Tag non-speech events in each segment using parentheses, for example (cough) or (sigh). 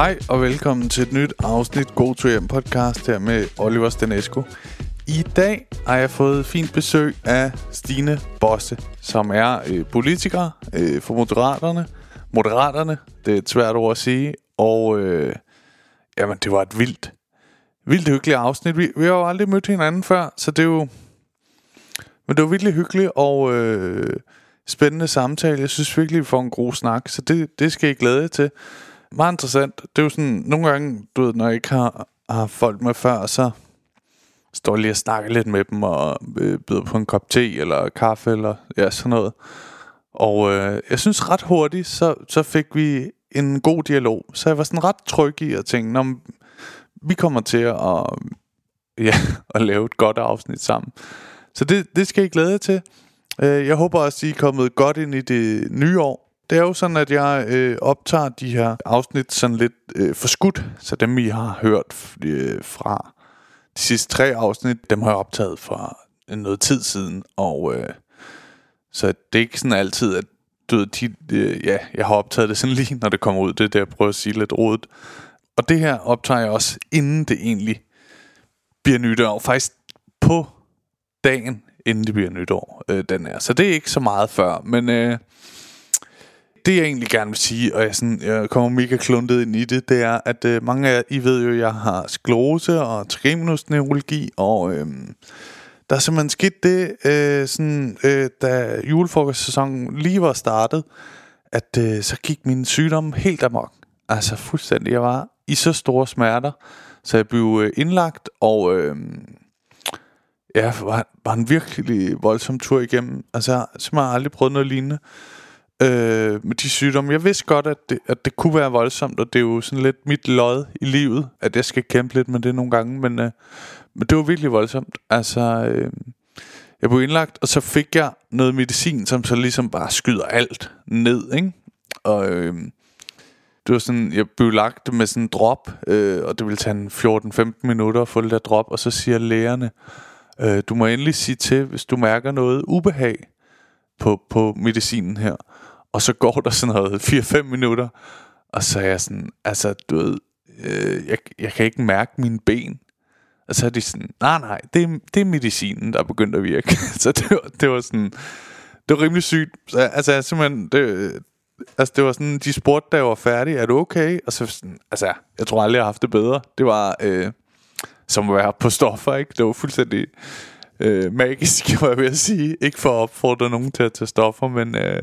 Hej og velkommen til et nyt afsnit God to hjem podcast her med Oliver Stenesco. I dag har jeg fået fint besøg af Stine Bosse, som er øh, politiker øh, for Moderaterne. Moderaterne, det er et svært ord at sige. Og øh, jamen, det var et vildt, vildt hyggeligt afsnit. Vi, vi har jo aldrig mødt hinanden før, så det er jo... Men det var virkelig hyggeligt og øh, spændende samtale. Jeg synes virkelig, vi får en god snak, så det, det skal I glæde jer til meget interessant. Det er jo sådan, nogle gange, du ved, når jeg ikke har, har folk med før, så står jeg lige og snakker lidt med dem, og øh, byder på en kop te, eller kaffe, eller ja, sådan noget. Og øh, jeg synes ret hurtigt, så, så fik vi en god dialog. Så jeg var sådan ret tryg i at tænke, når vi kommer til at, (laughs) ja, at lave et godt afsnit sammen. Så det, det skal I glæde jer til. Øh, jeg håber også, at I er kommet godt ind i det nye år. Det er jo sådan, at jeg øh, optager de her afsnit sådan lidt øh, forskudt, så dem I har hørt øh, fra de sidste tre afsnit, dem har jeg optaget for øh, noget tid siden, og øh, så det er ikke sådan altid, at du ved, de, øh, ja, jeg har optaget det sådan (laughs) lige, når det kommer ud, det er det, jeg prøver at sige lidt rodet. Og det her optager jeg også, inden det egentlig bliver nytår, faktisk på dagen, inden det bliver nytår, øh, den er. Så det er ikke så meget før, men... Øh, det jeg egentlig gerne vil sige, og jeg, sådan, jeg kommer mega kluntet ind i det, det er, at øh, mange af jer, I ved jo, at jeg har sklose og trigeminusneurologi, og øh, der er simpelthen sket det, øh, sådan, øh, da julefrokostsæsonen lige var startet, at øh, så gik min sygdom helt amok. Altså fuldstændig. Jeg var i så store smerter, så jeg blev øh, indlagt, og øh, ja, var, var en virkelig voldsom tur igennem. Altså, jeg har simpelthen aldrig prøvet noget lignende øh, med de sygdomme. Jeg vidste godt, at det, at det kunne være voldsomt, og det er jo sådan lidt mit lod i livet, at jeg skal kæmpe lidt med det nogle gange, men, øh, men det var virkelig voldsomt. Altså, øh, jeg blev indlagt, og så fik jeg noget medicin, som så ligesom bare skyder alt ned, ikke? Og øh, det var sådan, jeg blev lagt med sådan en drop, øh, og det ville tage 14-15 minutter at få det der drop, og så siger lægerne, øh, du må endelig sige til, hvis du mærker noget ubehag på, på medicinen her. Og så går der sådan noget 4-5 minutter, og så er jeg sådan, altså du ved, øh, jeg, jeg kan ikke mærke mine ben. Og så er de sådan, nej nej, det er, det er medicinen, der er begyndt at virke. (laughs) så det var, det var sådan, det var rimelig sygt. Så, altså jeg simpelthen, det, altså det var sådan, de spurgte, da jeg var færdig, er du okay? Og så sådan, altså jeg tror aldrig, jeg har haft det bedre. Det var øh, som at være på stoffer, ikke? Det var fuldstændig øh, magisk, (laughs) var jeg ved at sige. Ikke for at opfordre nogen til at tage stoffer, men øh,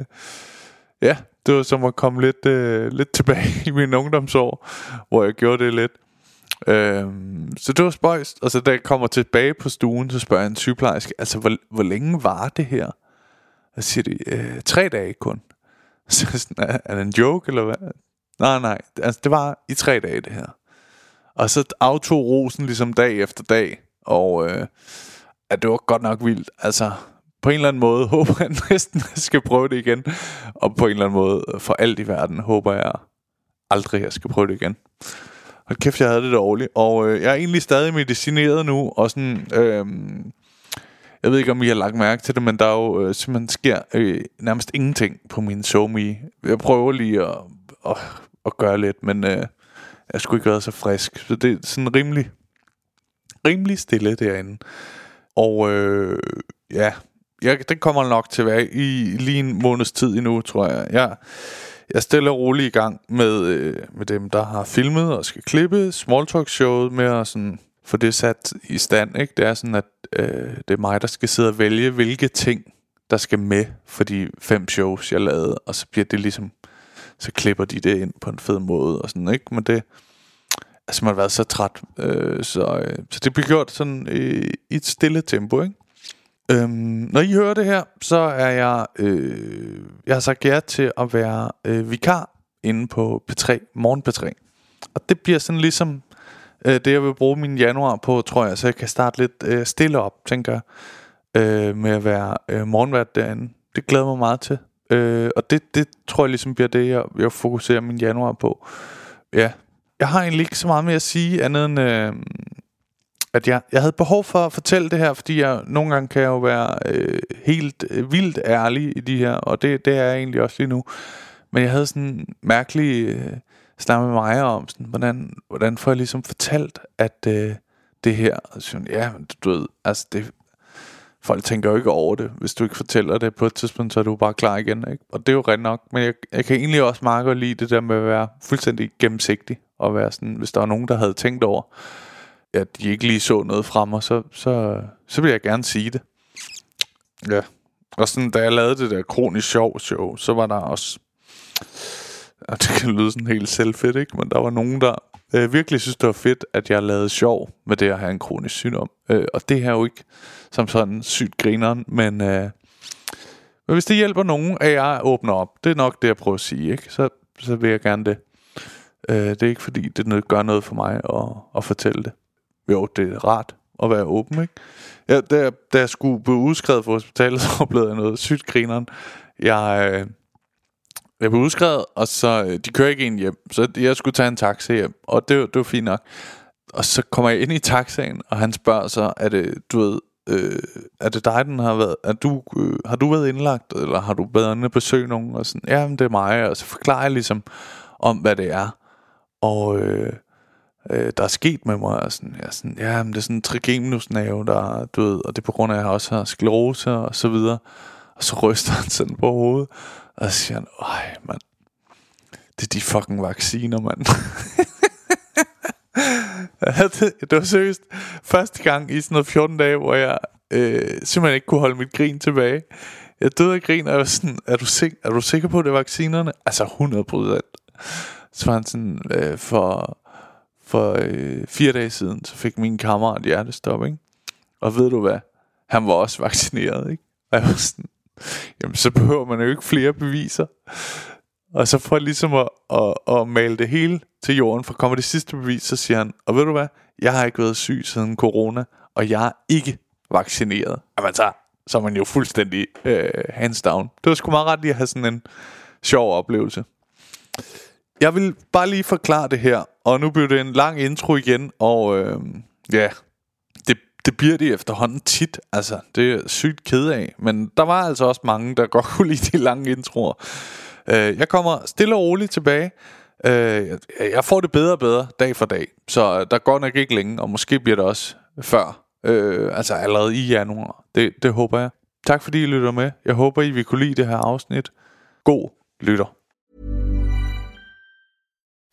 ja, det var som at komme lidt, øh, lidt tilbage i min ungdomsår, hvor jeg gjorde det lidt. Øhm, så det var spøjst. Og så da jeg kommer tilbage på stuen Så spørger jeg en sygeplejerske Altså hvor, hvor længe var det her? Og så siger de øh, Tre dage kun. (laughs) Så sådan, er, er det en joke eller hvad? Nej nej. Altså, Det var i tre dage det her. Og så aftog rosen ligesom dag efter dag. Og øh, at det var godt nok vildt. Altså på en eller anden måde håber jeg (laughs) næsten, at jeg skal prøve det igen. Og på en eller anden måde, for alt i verden, håber jeg aldrig, at jeg skal prøve det igen. Hold kæft, jeg havde det dårligt. Og øh, jeg er egentlig stadig medicineret nu, og sådan... Øh, jeg ved ikke, om I har lagt mærke til det, men der er jo øh, simpelthen sker øh, nærmest ingenting på min SoMe. Jeg prøver lige at, at, at gøre lidt, men øh, jeg skulle ikke være så frisk. Så det er sådan rimelig, rimelig stille derinde. Og øh, ja, jeg, det kommer nok til at være i lige en måneds tid endnu, tror jeg. Jeg, jeg stiller roligt i gang med, øh, med dem, der har filmet og skal klippe Smalltalk-showet med at sådan, få det sat i stand. Ikke? Det er sådan, at øh, det er mig, der skal sidde og vælge, hvilke ting, der skal med for de fem shows, jeg lavede. Og så bliver det ligesom, så klipper de det ind på en fed måde og sådan, ikke? Men det, altså man har været så træt, øh, så, øh, så det bliver gjort sådan øh, i et stille tempo, ikke? Øhm, når I hører det her, så er jeg, øh, jeg har sagt ja til at være øh, vikar inde på P3, Morgen P3. Og det bliver sådan ligesom øh, det, jeg vil bruge min januar på, tror jeg. Så jeg kan starte lidt øh, stille op, tænker jeg, øh, med at være øh, morgenvært derinde. Det glæder mig meget til. Øh, og det, det tror jeg ligesom bliver det, jeg, jeg fokuserer min januar på. Ja, jeg har egentlig ikke så meget mere at sige, andet end... Øh, at jeg, jeg havde behov for at fortælle det her, fordi jeg nogle gange kan jeg jo være øh, helt øh, vildt ærlig i de her, og det, det er jeg egentlig også lige nu. Men jeg havde sådan en mærkelig øh, snak med mig om, sådan, hvordan, hvordan får jeg ligesom fortalt, at øh, det her, og ja, du ved, altså det, folk tænker jo ikke over det. Hvis du ikke fortæller det på et tidspunkt, så er du bare klar igen. Ikke? Og det er jo rent nok. Men jeg, jeg kan egentlig også meget godt lide det der med at være fuldstændig gennemsigtig. Og være sådan, hvis der er nogen, der havde tænkt over, at de ikke lige så noget fra mig, så, så, så vil jeg gerne sige det. Ja. Og sådan, da jeg lavede det der kronisk sjov show, så var der også... Og det kan lyde sådan helt selvfedt, ikke? Men der var nogen, der øh, virkelig synes, det var fedt, at jeg lavede sjov med det at have en kronisk sygdom. Øh, og det her er jo ikke som sådan sygt grineren, men, øh, men hvis det hjælper nogen, at jeg åbner op, det er nok det, jeg prøver at sige, ikke? Så, så vil jeg gerne det. Øh, det er ikke fordi, det gør noget for mig at, at fortælle det. Jo, det er rart at være åben, ikke? Ja, da, da jeg skulle blive udskrevet fra hospitalet, (laughs) så oplevede jeg noget sygt grineren. Jeg, øh, jeg blev udskrevet, og så øh, de kører ikke en hjem, så jeg skulle tage en taxa hjem, og det, det var fint nok. Og så kommer jeg ind i taxaen, og han spørger så, er det, du ved, øh, er det dig, den har været, er du, øh, har du været indlagt, eller har du været inde og besøge nogen, og sådan, ja, men det er mig, og så forklarer jeg ligesom om, hvad det er, og øh, øh, der er sket med mig, og sådan, ja, sådan, ja, men det er sådan en trigeminusnave, der du ved, og det er på grund af, at jeg også har sklerose, og så videre, og så ryster han sådan på hovedet, og så siger han, ej, mand, det er de fucking vacciner, mand. (laughs) det, det var seriøst første gang i sådan noget 14 dage, hvor jeg øh, simpelthen ikke kunne holde mit grin tilbage. Jeg døde af grin, og jeg var sådan, er du, sik- er du sikker på, at det er vaccinerne? Altså 100 procent. Så var han sådan, øh, for, for øh, fire dage siden, så fik min kammerat hjertestop, ikke? Og ved du hvad? Han var også vaccineret, ikke? Og jeg var sådan, jamen så behøver man jo ikke flere beviser. Og så for ligesom at, at, at male det hele til jorden, for kommer det sidste bevis, så siger han, og ved du hvad, jeg har ikke været syg siden corona, og jeg er ikke vaccineret. Jamen så, så er man jo fuldstændig øh, hands down. Det var sgu meget ret lige at have sådan en sjov oplevelse. Jeg vil bare lige forklare det her, og nu bliver det en lang intro igen, og øh, ja, det, det bliver det efterhånden tit. Altså, det er sygt ked af, men der var altså også mange, der (laughs) godt kunne lide de lange introer. Øh, jeg kommer stille og roligt tilbage. Øh, jeg får det bedre og bedre dag for dag, så der går nok ikke længe, og måske bliver det også før. Øh, altså allerede i januar. Det, det håber jeg. Tak fordi I lytter med. Jeg håber, I vil kunne lide det her afsnit. God lytter.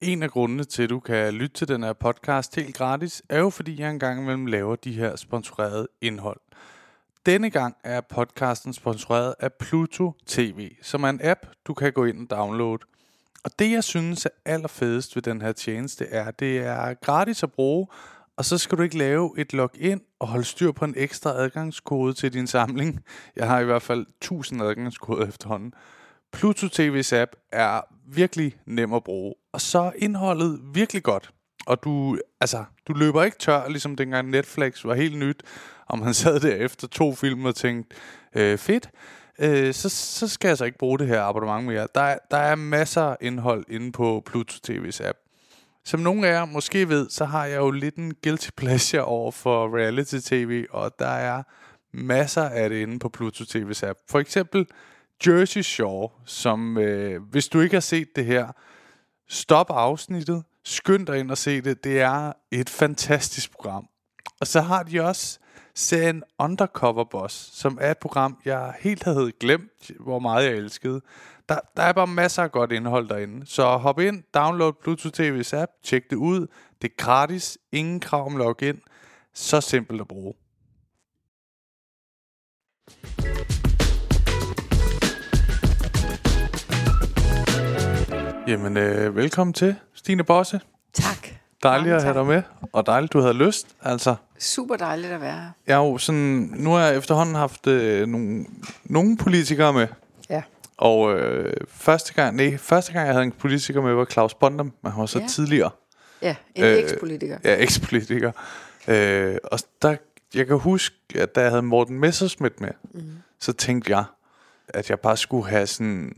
En af grundene til, at du kan lytte til den her podcast helt gratis, er jo fordi, jeg engang imellem laver de her sponsorerede indhold. Denne gang er podcasten sponsoreret af Pluto TV, som er en app, du kan gå ind og downloade. Og det, jeg synes er allerfedest ved den her tjeneste, er, at det er gratis at bruge, og så skal du ikke lave et login og holde styr på en ekstra adgangskode til din samling. Jeg har i hvert fald 1000 adgangskoder efterhånden. Pluto TV's app er virkelig nem at bruge, og så er indholdet virkelig godt. Og du, altså, du løber ikke tør, ligesom dengang Netflix var helt nyt, og man (laughs) sad der efter to film og tænkte, øh, fedt, øh, så, så skal jeg så ikke bruge det her abonnement mere. Der er, der er masser af indhold inde på Pluto TV's app. Som nogle af jer måske ved, så har jeg jo lidt en guilty (laughs) pleasure over for reality tv, og der er masser af det inde på Pluto TV's app. For eksempel Jersey Shore, som øh, hvis du ikke har set det her, stop afsnittet, skynd dig ind og se det. Det er et fantastisk program. Og så har de også serien Undercover Boss, som er et program, jeg helt havde glemt, hvor meget jeg elskede. Der, der er bare masser af godt indhold derinde. Så hop ind, download Bluetooth TV's app, tjek det ud. Det er gratis, ingen krav om login. Så simpelt at bruge. Jamen, øh, velkommen til, Stine Bosse. Tak. Dejligt Mange at have tak. dig med, og dejligt, du havde lyst. Altså, Super dejligt at være her. jeg har jo sådan, nu har jeg efterhånden haft øh, nogle, nogle politikere med, Ja. og øh, første gang, nej, første gang jeg havde en politiker med, var Claus Bondam, men han var så Ja. tidligere. Ja, en øh, eks-politiker. Ja, eks-politiker. Øh, og der, jeg kan huske, at da jeg havde Morten Messerschmidt med, mm. så tænkte jeg, at jeg bare skulle have sådan...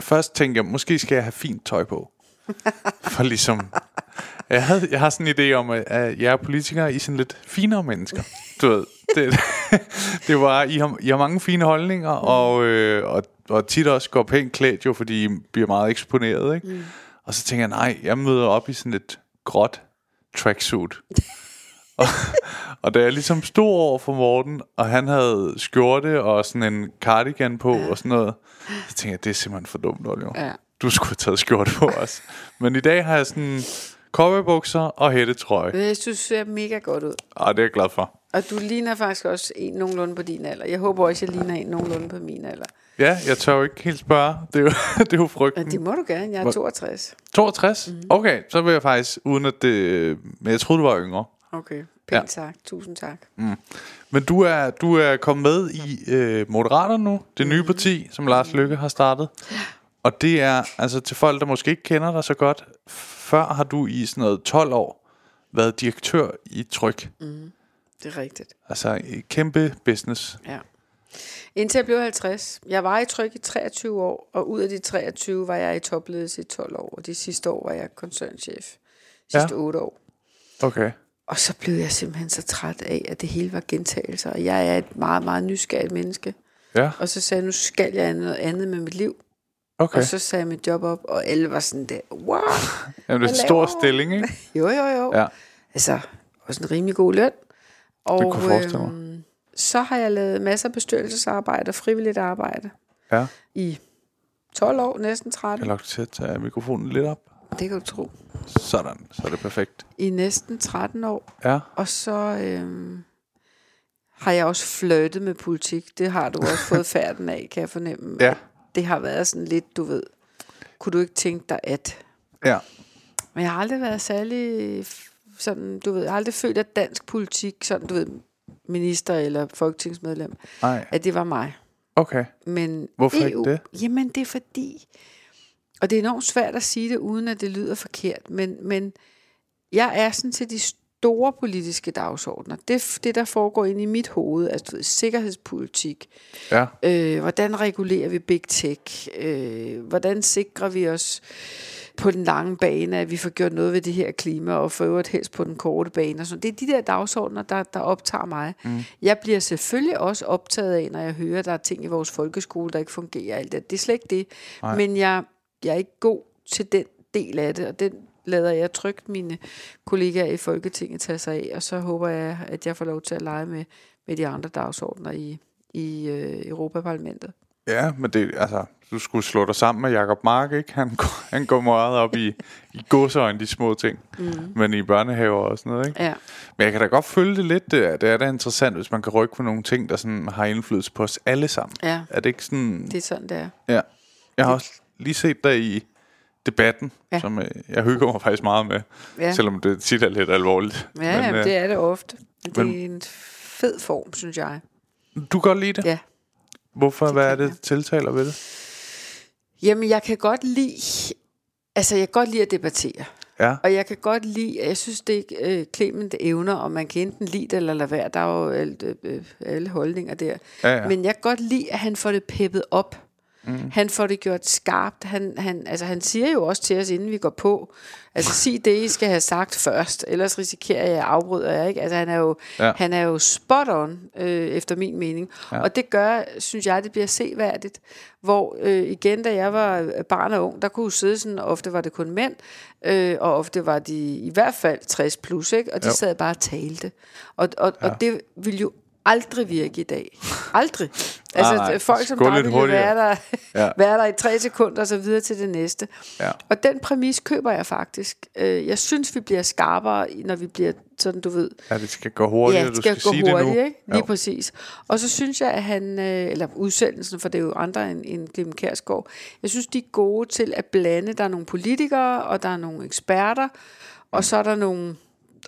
Først tænkte jeg, måske skal jeg have fint tøj på. For ligesom... Jeg, havde, jeg har sådan en idé om, at, at jeg er politikere I er sådan lidt finere mennesker. Du ved, det, (laughs) det var, I har, I har mange fine holdninger, og, øh, og, og tit også går pænt klædt jo, fordi I bliver meget eksponeret, ikke? Mm. Og så tænker jeg, nej, jeg møder op i sådan et gråt tracksuit. (laughs) og, og da jeg ligesom stod over for Morten, og han havde skjorte og sådan en cardigan på ja. og sådan noget, så tænkte jeg, det er simpelthen for dumt, Oliver. Ja. Du skulle have taget skjorte på os. Men i dag har jeg sådan cowboybukser og hættetrøje. Jeg synes, du ser mega godt ud. Og det er jeg glad for. Og du ligner faktisk også en nogenlunde på din alder. Jeg håber også, jeg ligner en nogenlunde på min alder. Ja, jeg tør jo ikke helt spørge. Det er jo, (laughs) det er jo frygten. Men det må du gerne. Jeg er 62. 62? Mm. Okay, så vil jeg faktisk, uden at det... Men jeg troede, du var yngre. Okay, pænt Ja. tak. Tusind tak. Men du er, du er kommet med i øh, Moderaterne nu, det nye parti, som Lars Lykke har startet. Og det er, altså til folk, der måske ikke kender dig så godt, før har du i sådan noget 12 år været direktør i Tryk. Det er rigtigt. Altså kæmpe business. Ja. Indtil jeg blev 50. Jeg var i tryk i 23 år, og ud af de 23 var jeg i topledelse i 12 år. Og de sidste år var jeg koncernchef. Sidste ja. 8 år. Okay. Og så blev jeg simpelthen så træt af, at det hele var gentagelser. Og jeg er et meget, meget nysgerrigt menneske. Ja, Og så sagde jeg, nu skal jeg noget andet med mit liv. Okay. Og så sagde jeg mit job op, og alle var sådan der, wow. (laughs) Jamen, det er en stor stilling, ikke? (laughs) Jo, jo, jo. Ja. Altså, også en rimelig god løn. Og kunne forestille mig. øhm, så har jeg lavet masser af bestyrelsesarbejde og frivilligt arbejde Ja. i 12 år, næsten 13. Jeg har lagt til at tage mikrofonen lidt op. Det kan du tro. Sådan, så er det perfekt. I næsten 13 år. Ja, Og så øhm, har jeg også flirtet med politik. Det har du også (laughs) fået færden af, kan jeg fornemme. ja, Det har været sådan lidt, du ved, kunne du ikke tænke dig at... ja. Men jeg har aldrig været særlig sådan, du ved, jeg har aldrig følt, at dansk politik, sådan, du ved, minister eller folketingsmedlem, Nej, at det var mig. okay. Men Hvorfor ikke EU, det? Jamen, det er fordi, og det er enormt svært at sige det, uden at det lyder forkert, men, men jeg er sådan til de store politiske dagsordner. Det, det der foregår inde i mit hoved, altså du ved, sikkerhedspolitik, Ja, Øh, hvordan regulerer vi big tech? Øh, hvordan sikrer vi os på den lange bane, at vi får gjort noget ved det her klima, og for øvrigt helst på den korte bane. Og sådan. Det er de der dagsordner, der, der optager mig. Mm. Jeg bliver selvfølgelig også optaget af, når jeg hører, at der er ting i vores folkeskole, der ikke fungerer. Alt det. det er slet ikke det. Nej. Men jeg, jeg er ikke god til den del af det, og den lader jeg trygt mine kollegaer i Folketinget tage sig af, og så håber jeg, at jeg får lov til at lege med, med de andre dagsordner i, i øh, Europaparlamentet. ja, men det, altså, du skulle slå dig sammen med Jacob Mark, ikke? Han går, han går meget op i, i godsøjne, de små ting. Mm. Men i børnehaver og sådan noget, ikke? Ja. Men jeg kan da godt følge det lidt. Det er, det er da interessant, hvis man kan rykke på nogle ting, der sådan har indflydelse på os alle sammen. Ja. Er det ikke sådan... Det er sådan, det er. Ja. Jeg har også lige set dig i debatten, ja. Som øh, jeg hygger mig faktisk meget med, ja. Selvom det tit er lidt alvorligt. Ja, men, øh, det er det ofte. Det men- er en fed form, synes jeg. Du kan godt lide det? Ja. Hvorfor? det Hvad er det, tiltaler ved det? Jamen, jeg kan godt lide... Altså, jeg kan godt lide at debattere. Ja. Og jeg kan godt lide, jeg synes, det er øh, Clement evner, og man kan enten lide det eller lade være. Der er jo alt, øh, øh, alle holdninger der. Ja, ja. Men jeg kan godt lide, at han får det peppet op. Mm. Han får det gjort skarpt. Han, han, altså, han siger jo også til os, inden vi går på, altså sig det, I skal have sagt først, ellers risikerer jeg, at jeg afbryder jer. Ikke? Altså, han, er jo, Ja. han er jo spot on, øh, efter min mening. Ja. Og det gør, synes jeg, det bliver seværdigt. Hvor øh, igen, da jeg var barn og ung, der kunne sidde sådan, ofte var det kun mænd, øh, og ofte var de i hvert fald 60 plus, ikke? og de Jo. sad bare og talte. Og, og, ja. og det ville jo aldrig virke i dag. Aldrig. Altså nej, folk som bare ville være der, Ja. (laughs) være der i tre sekunder, og så videre til det næste. Ja. Og den præmis køber jeg faktisk. Øh, Jeg synes, vi bliver skarpere, når vi bliver sådan, du ved, Ja, det skal gå hurtigt, ja, du det skal, skal gå sige hurtigt, det nu. ikke? Lige Jo. præcis. Og så synes jeg, at han, øh, eller udsendelsen, for det er jo andre end, end Clemen Kærsgaard, jeg synes, de er gode til at blande. Der er nogle politikere, og der er nogle eksperter, og så er der nogle,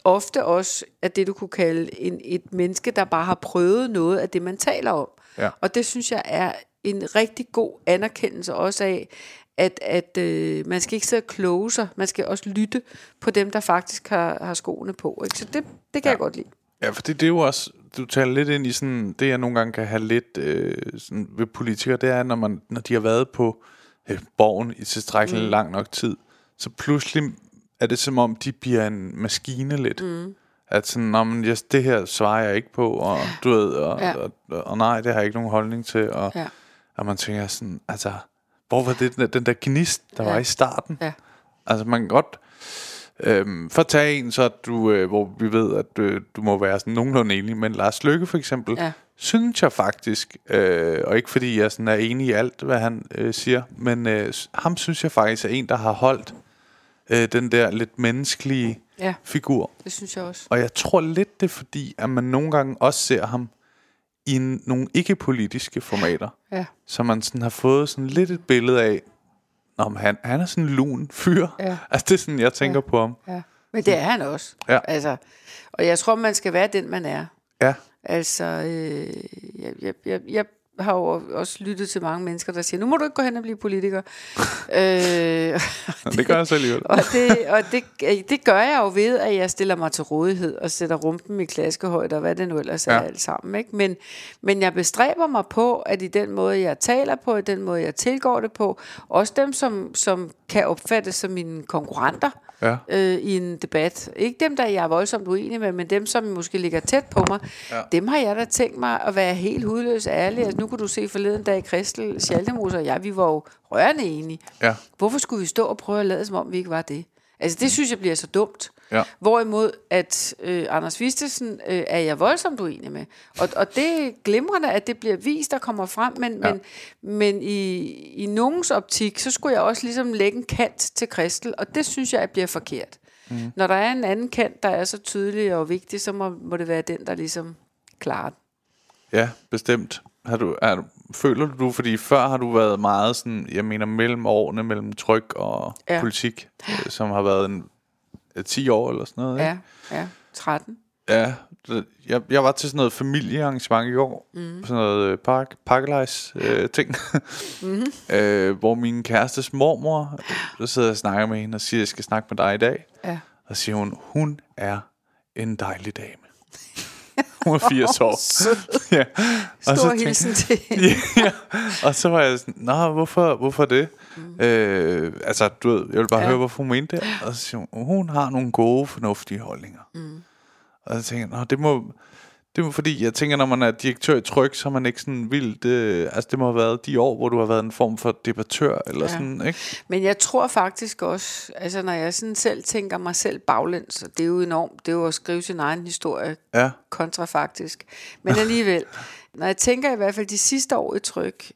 ofte også, at det du kunne kalde en, et menneske, der bare har prøvet noget af det, man taler om. Ja. Og det synes jeg er en rigtig god anerkendelse også af, at, at øh, man skal ikke sidde og kloge sig, man skal også lytte på dem, der faktisk har, har skoene på. Ikke? Så det, det kan ja. jeg godt lide. Ja, for det, det er jo også, du taler lidt ind i sådan, det jeg nogle gange kan have lidt øh, sådan ved politikere, det er, når, man, når de har været på øh, borgen i tilstrækkelig mm. lang nok tid, så pludselig er det som om, de bliver en maskine lidt. Mm. At sådan, Nå, men, yes, det her svarer jeg ikke på, og du ved, og, ja. Og, og, og nej, det har jeg ikke nogen holdning til, og, Ja. og man tænker sådan, altså, hvor var det den, den der gnist, der ja. var i starten? Ja. Altså man kan godt øhm, for at tage en, så du, øh, hvor vi ved, at øh, du må være sådan nogenlunde enig, men Lars Løkke for eksempel, Ja. synes jeg faktisk, øh, og ikke fordi jeg sådan er enig i alt, hvad han øh, siger, men øh, ham synes jeg faktisk er en, der har holdt øh, den der lidt menneskelige Ja. figur. Det synes jeg også. Og jeg tror lidt, det er fordi, at man nogle gange også ser ham i en, nogle ikke-politiske formater Ja. så man sådan har fået sådan lidt et billede af, om han, han er sådan en lun fyr. Ja. (laughs) Altså det er sådan, jeg tænker ja. på ham. Ja. Men det er han også. Ja. Altså, og jeg tror, man skal være den, man er. Ja, Altså, øh, jeg, jeg, jeg, jeg har jo også lyttet til mange mennesker, der siger, nu må du ikke gå hen og blive politiker. (laughs) øh, det gør jeg selv alligevel. og det, og det, det gør jeg jo ved, at jeg stiller mig til rådighed og sætter rumpen i klaskehøjde og hvad det nu ellers er Ja. alt sammen. Ikke? Men, men jeg bestræber mig på, at i den måde, jeg taler på, i den måde, jeg tilgår det på, også dem, som, som kan opfattes som mine konkurrenter, Ja. øh, i en debat. Ikke dem, der jeg er voldsomt uenig med, men dem, som måske ligger tæt på mig. Ja. Dem har jeg da tænkt mig at være helt hudløs ærlig. Altså, nu kunne du se forleden dag, Kristel Schaldemose og jeg, vi var jo rørende enige. Ja. Hvorfor skulle vi stå og prøve at lade, som om vi ikke var det? Altså, det synes jeg bliver så dumt. Ja. Hvorimod, at øh, Anders Vistesen øh, er jeg voldsomt uenig med. Og, og det glimrende, at det bliver vist og kommer frem, men, Ja. ja. men, men i, i nogens optik, så skulle jeg også ligesom lægge en kant til Kristel, og det synes jeg bliver forkert. Mm. Når der er en anden kant, der er så tydelig og vigtig, så må, må det være den, der ligesom klarer den. Ja, bestemt. Har du, er, føler du, fordi før har du været meget sådan, jeg mener mellem årene, mellem tryk og ja. Politik, øh, som har været en øh, 10 år eller sådan noget, ikke? Ja, ja. 13. Ja, jeg, jeg var til sådan noget familiearrangement i år. Mm. Sådan noget øh, park, pakkelejs øh, ting. mm-hmm. (laughs) øh, hvor min kærestes mormor, så sidder jeg og snakker med hende og siger, jeg skal snakke med dig i dag. Ja. Og siger hun, hun er en dejlig dame. Hun er 80 år. ja. Og så Stor tænkte- hilsen til (laughs) ja, og så var jeg sådan, nå, hvorfor, hvorfor det? Mm. Øh, altså, du ved, jeg vil bare ja. Ja. høre, hvorfor hun mente det. Og så siger hun, hun har nogle gode, fornuftige holdninger. Mm. Og så tænker jeg, nå, det må, det må, fordi jeg tænker, når man er direktør i Tryk, så er man ikke sådan vildt, øh, altså det må have været de år, hvor du har været en form for debattør, eller ja. Sådan, ikke? Men jeg tror faktisk også, altså når jeg sådan selv tænker mig selv baglæns, og det er jo enormt, det er jo at skrive sin egen historie Ja, kontrafaktisk. Men alligevel, (laughs) når jeg tænker i hvert fald de sidste år i tryk,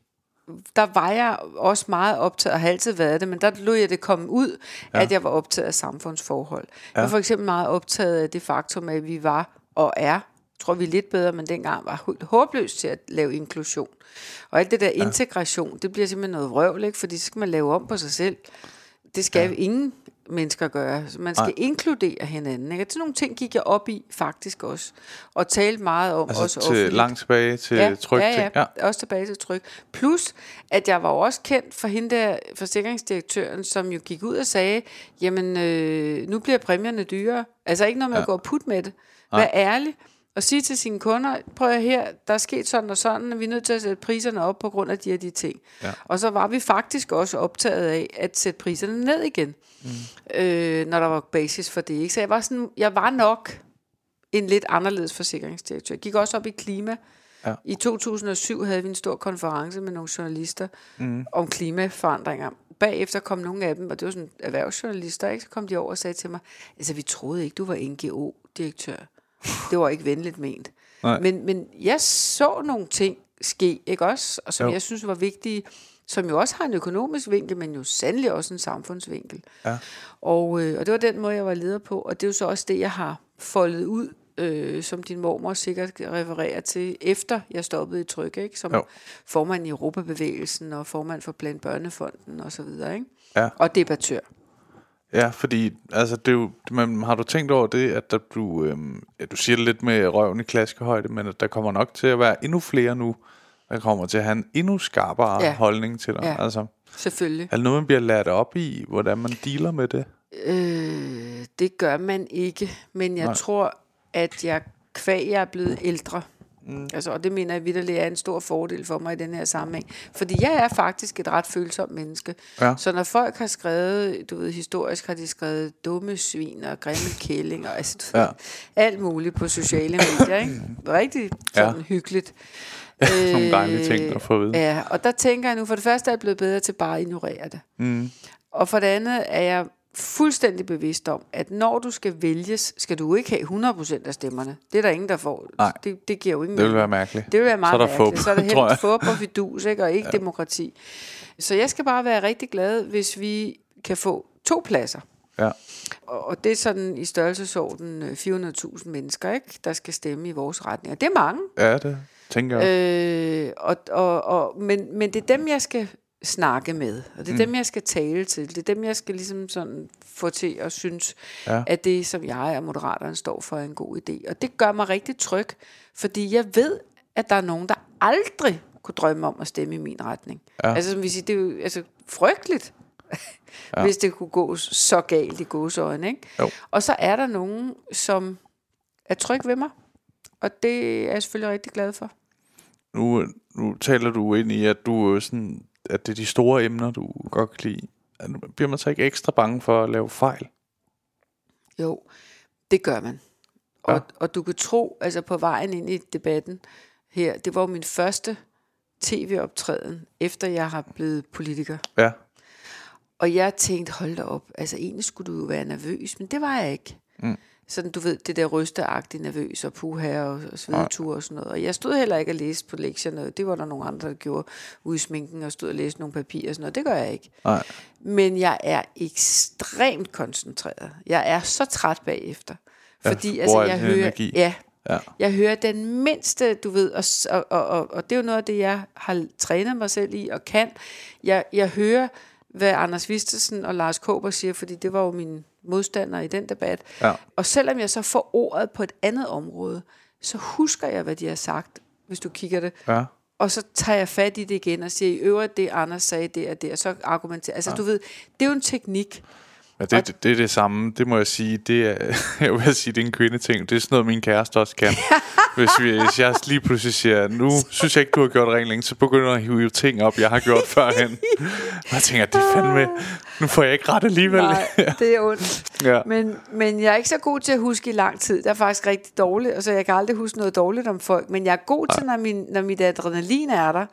der var jeg også meget optaget, og har altid været det, men der lod jeg det komme ud, ja. at jeg var optaget af samfundsforhold. Ja. Jeg var for eksempel meget optaget af det faktum, at vi var og er, tror vi er lidt bedre, men dengang var håbløst til at lave inklusion. Og alt det der ja. integration, det bliver simpelthen noget vrøvl, ikke? fordi så skal man lave om på sig selv. Det skal ja. ingen mennesker gøre. Så man skal. Nej. inkludere hinanden. Ikke? Sådan nogle ting gik jeg op i faktisk også. Og talte meget om altså også til, offentligt. langt tilbage til ja, Tryk. ja, ja, ja, også tilbage til tryk. Plus, at jeg var også kendt for hende der forsikringsdirektøren, som jo gik ud og sagde, jamen, øh, nu bliver præmierne dyrere. Altså ikke noget med ja. at gå og putte med det. Vær ærlig og sige til sine kunder, prøv at her, der er sket sådan og sådan, og vi er nødt til at sætte priserne op på grund af de her de ting. Ja. Og så var vi faktisk også optaget af at sætte priserne ned igen, mm. øh, når der var basis for det. Ikke? Så jeg var, sådan, jeg var nok en lidt anderledes forsikringsdirektør. Jeg gik også op i klima. Ja. I 2007 havde vi en stor konference med nogle journalister mm. om klimaforandringer. Bagefter kom nogle af dem, og det var sådan erhvervsjournalister, ikke? så kom de over og sagde til mig, altså vi troede ikke, du var NGO-direktør. Det var ikke venligt ment. Nej. Men, men jeg så nogle ting ske, ikke også? Og som Jo. jeg synes var vigtige, som jo også har en økonomisk vinkel, men jo sandelig også en samfundsvinkel. Ja. Og, øh, og det var den måde, jeg var leder på, og det er jo så også det, jeg har foldet ud, øh, som din mormor sikkert refererer til, efter jeg stoppede i tryk, ikke? som Jo. formand i Europabevægelsen og formand for Blandt Børnefonden og så videre, ikke? Ja. og debattør. Ja, fordi altså, det er jo, man, har du tænkt over det, at der, du, øhm, ja, du siger det lidt med røven i klaskehøjde, men at der kommer nok til at være endnu flere nu, der kommer til at have en endnu skarpere Ja. holdning til dig. Ja. Altså, Selvfølgelig. er det noget, man bliver lært op i, hvordan man dealer med det? Øh, det gør man ikke, men jeg. Nej. tror, at jeg kvæg jeg er blevet ældre. Mm. Altså, og det mener jeg vidderligt er en stor fordel for mig i den her sammenhæng. Fordi jeg er faktisk et ret følsomt menneske. Ja. Så når folk har skrevet, du ved, historisk har de skrevet dumme svin og grimme kællinger, altså Ja. alt muligt på sociale medier, ikke? Rigtig sådan Ja. hyggeligt. (laughs) Nogle dejlige ting at få at vide. Ja, og der tænker jeg nu, for det første er jeg blevet bedre til bare at ignorere det. Mm. Og for det andet er jeg fuldstændig bevidst om, at når du skal vælges, skal du ikke have 100% af stemmerne. Det er der ingen, der får. Nej. Det, det giver jo ingen Det vil være mærkeligt. Det vil være meget Så er der mærkeligt. fup, så er (laughs) jeg. helt fup og fidus, ikke? og ikke ja. demokrati. Så jeg skal bare være rigtig glad, hvis vi kan få to pladser. Ja. Og, og det er sådan i størrelsesorden øh, 400.000 mennesker, ikke? der skal stemme i vores retning. Og det er mange. ja, det tænker jeg. Øh, og, og, og, men, men det er dem, jeg skal snakke med, og det er mm. dem, jeg skal tale til. Det er dem, jeg skal ligesom sådan få til at synes, Ja. at det, som jeg og Moderaterne står for, er en god idé. Og det gør mig rigtig tryg, fordi jeg ved, at der er nogen, der aldrig kunne drømme om at stemme i min retning. Ja. Altså, som vi siger, det er jo altså, frygteligt, (laughs) ja. hvis det kunne gå så galt i godsøjne. Ikke? Jo. Og så er der nogen, som er tryg ved mig, og det er jeg selvfølgelig rigtig glad for. Nu, nu taler du ind i, at du er sådan, at det er de store emner, du godt kan lide. Bliver man så ikke ekstra bange for at lave fejl? Jo, det gør man. Ja. Og, og du kan tro, altså på vejen ind i debatten her, det var min første tv-optræden, efter jeg har blevet politiker. Ja. Og jeg tænkte, hold da op, altså egentlig skulle du jo være nervøs, men det var jeg ikke. Mm. Sådan, du ved, det der rysteagtige nervøs og puha og, og svedetur og sådan noget. Og jeg stod heller ikke og læste på lektierne. Det var der nogle andre, der gjorde ude i sminken og stod og læste nogle papirer og sådan noget. Det gør jeg ikke. Nej. Men jeg er ekstremt koncentreret. Jeg er så træt bagefter. Ja, Fordi bruger altså, al jeg hører, energi. ja, Ja. jeg hører den mindste, du ved, og, og, og, og det er jo noget af det, jeg har trænet mig selv i og kan. Jeg, jeg hører, hvad Anders Vistesen og Lars Kåber siger, fordi det var jo mine modstandere i den debat. Ja. Og selvom jeg så får ordet på et andet område, så husker jeg, hvad de har sagt, hvis du kigger det. Ja. Og så tager jeg fat i det igen og siger, i øvrigt det, Anders sagde, det og det, og så argumenterer. Altså, ja. du ved, det er jo en teknik. Ja, det, det, det er det samme. Det må jeg sige. Det er, (laughs) jeg vil sige, det er en kvindeting. Det er sådan noget, min kæreste også kan. (laughs) hvis, vi, hvis jeg lige pludselig siger, nu synes jeg ikke, du har gjort rent længe, så begynder jeg at hive ting op, jeg har gjort (laughs) førhen. Og jeg tænker, det er fandme, nu får jeg ikke ret alligevel. Nej, (laughs) det er ondt. Ja. Men, men jeg er ikke så god til at huske i lang tid. Det er faktisk rigtig dårligt. Altså, jeg kan aldrig huske noget dårligt om folk. Men jeg er god til, når, min, når mit adrenalin er der.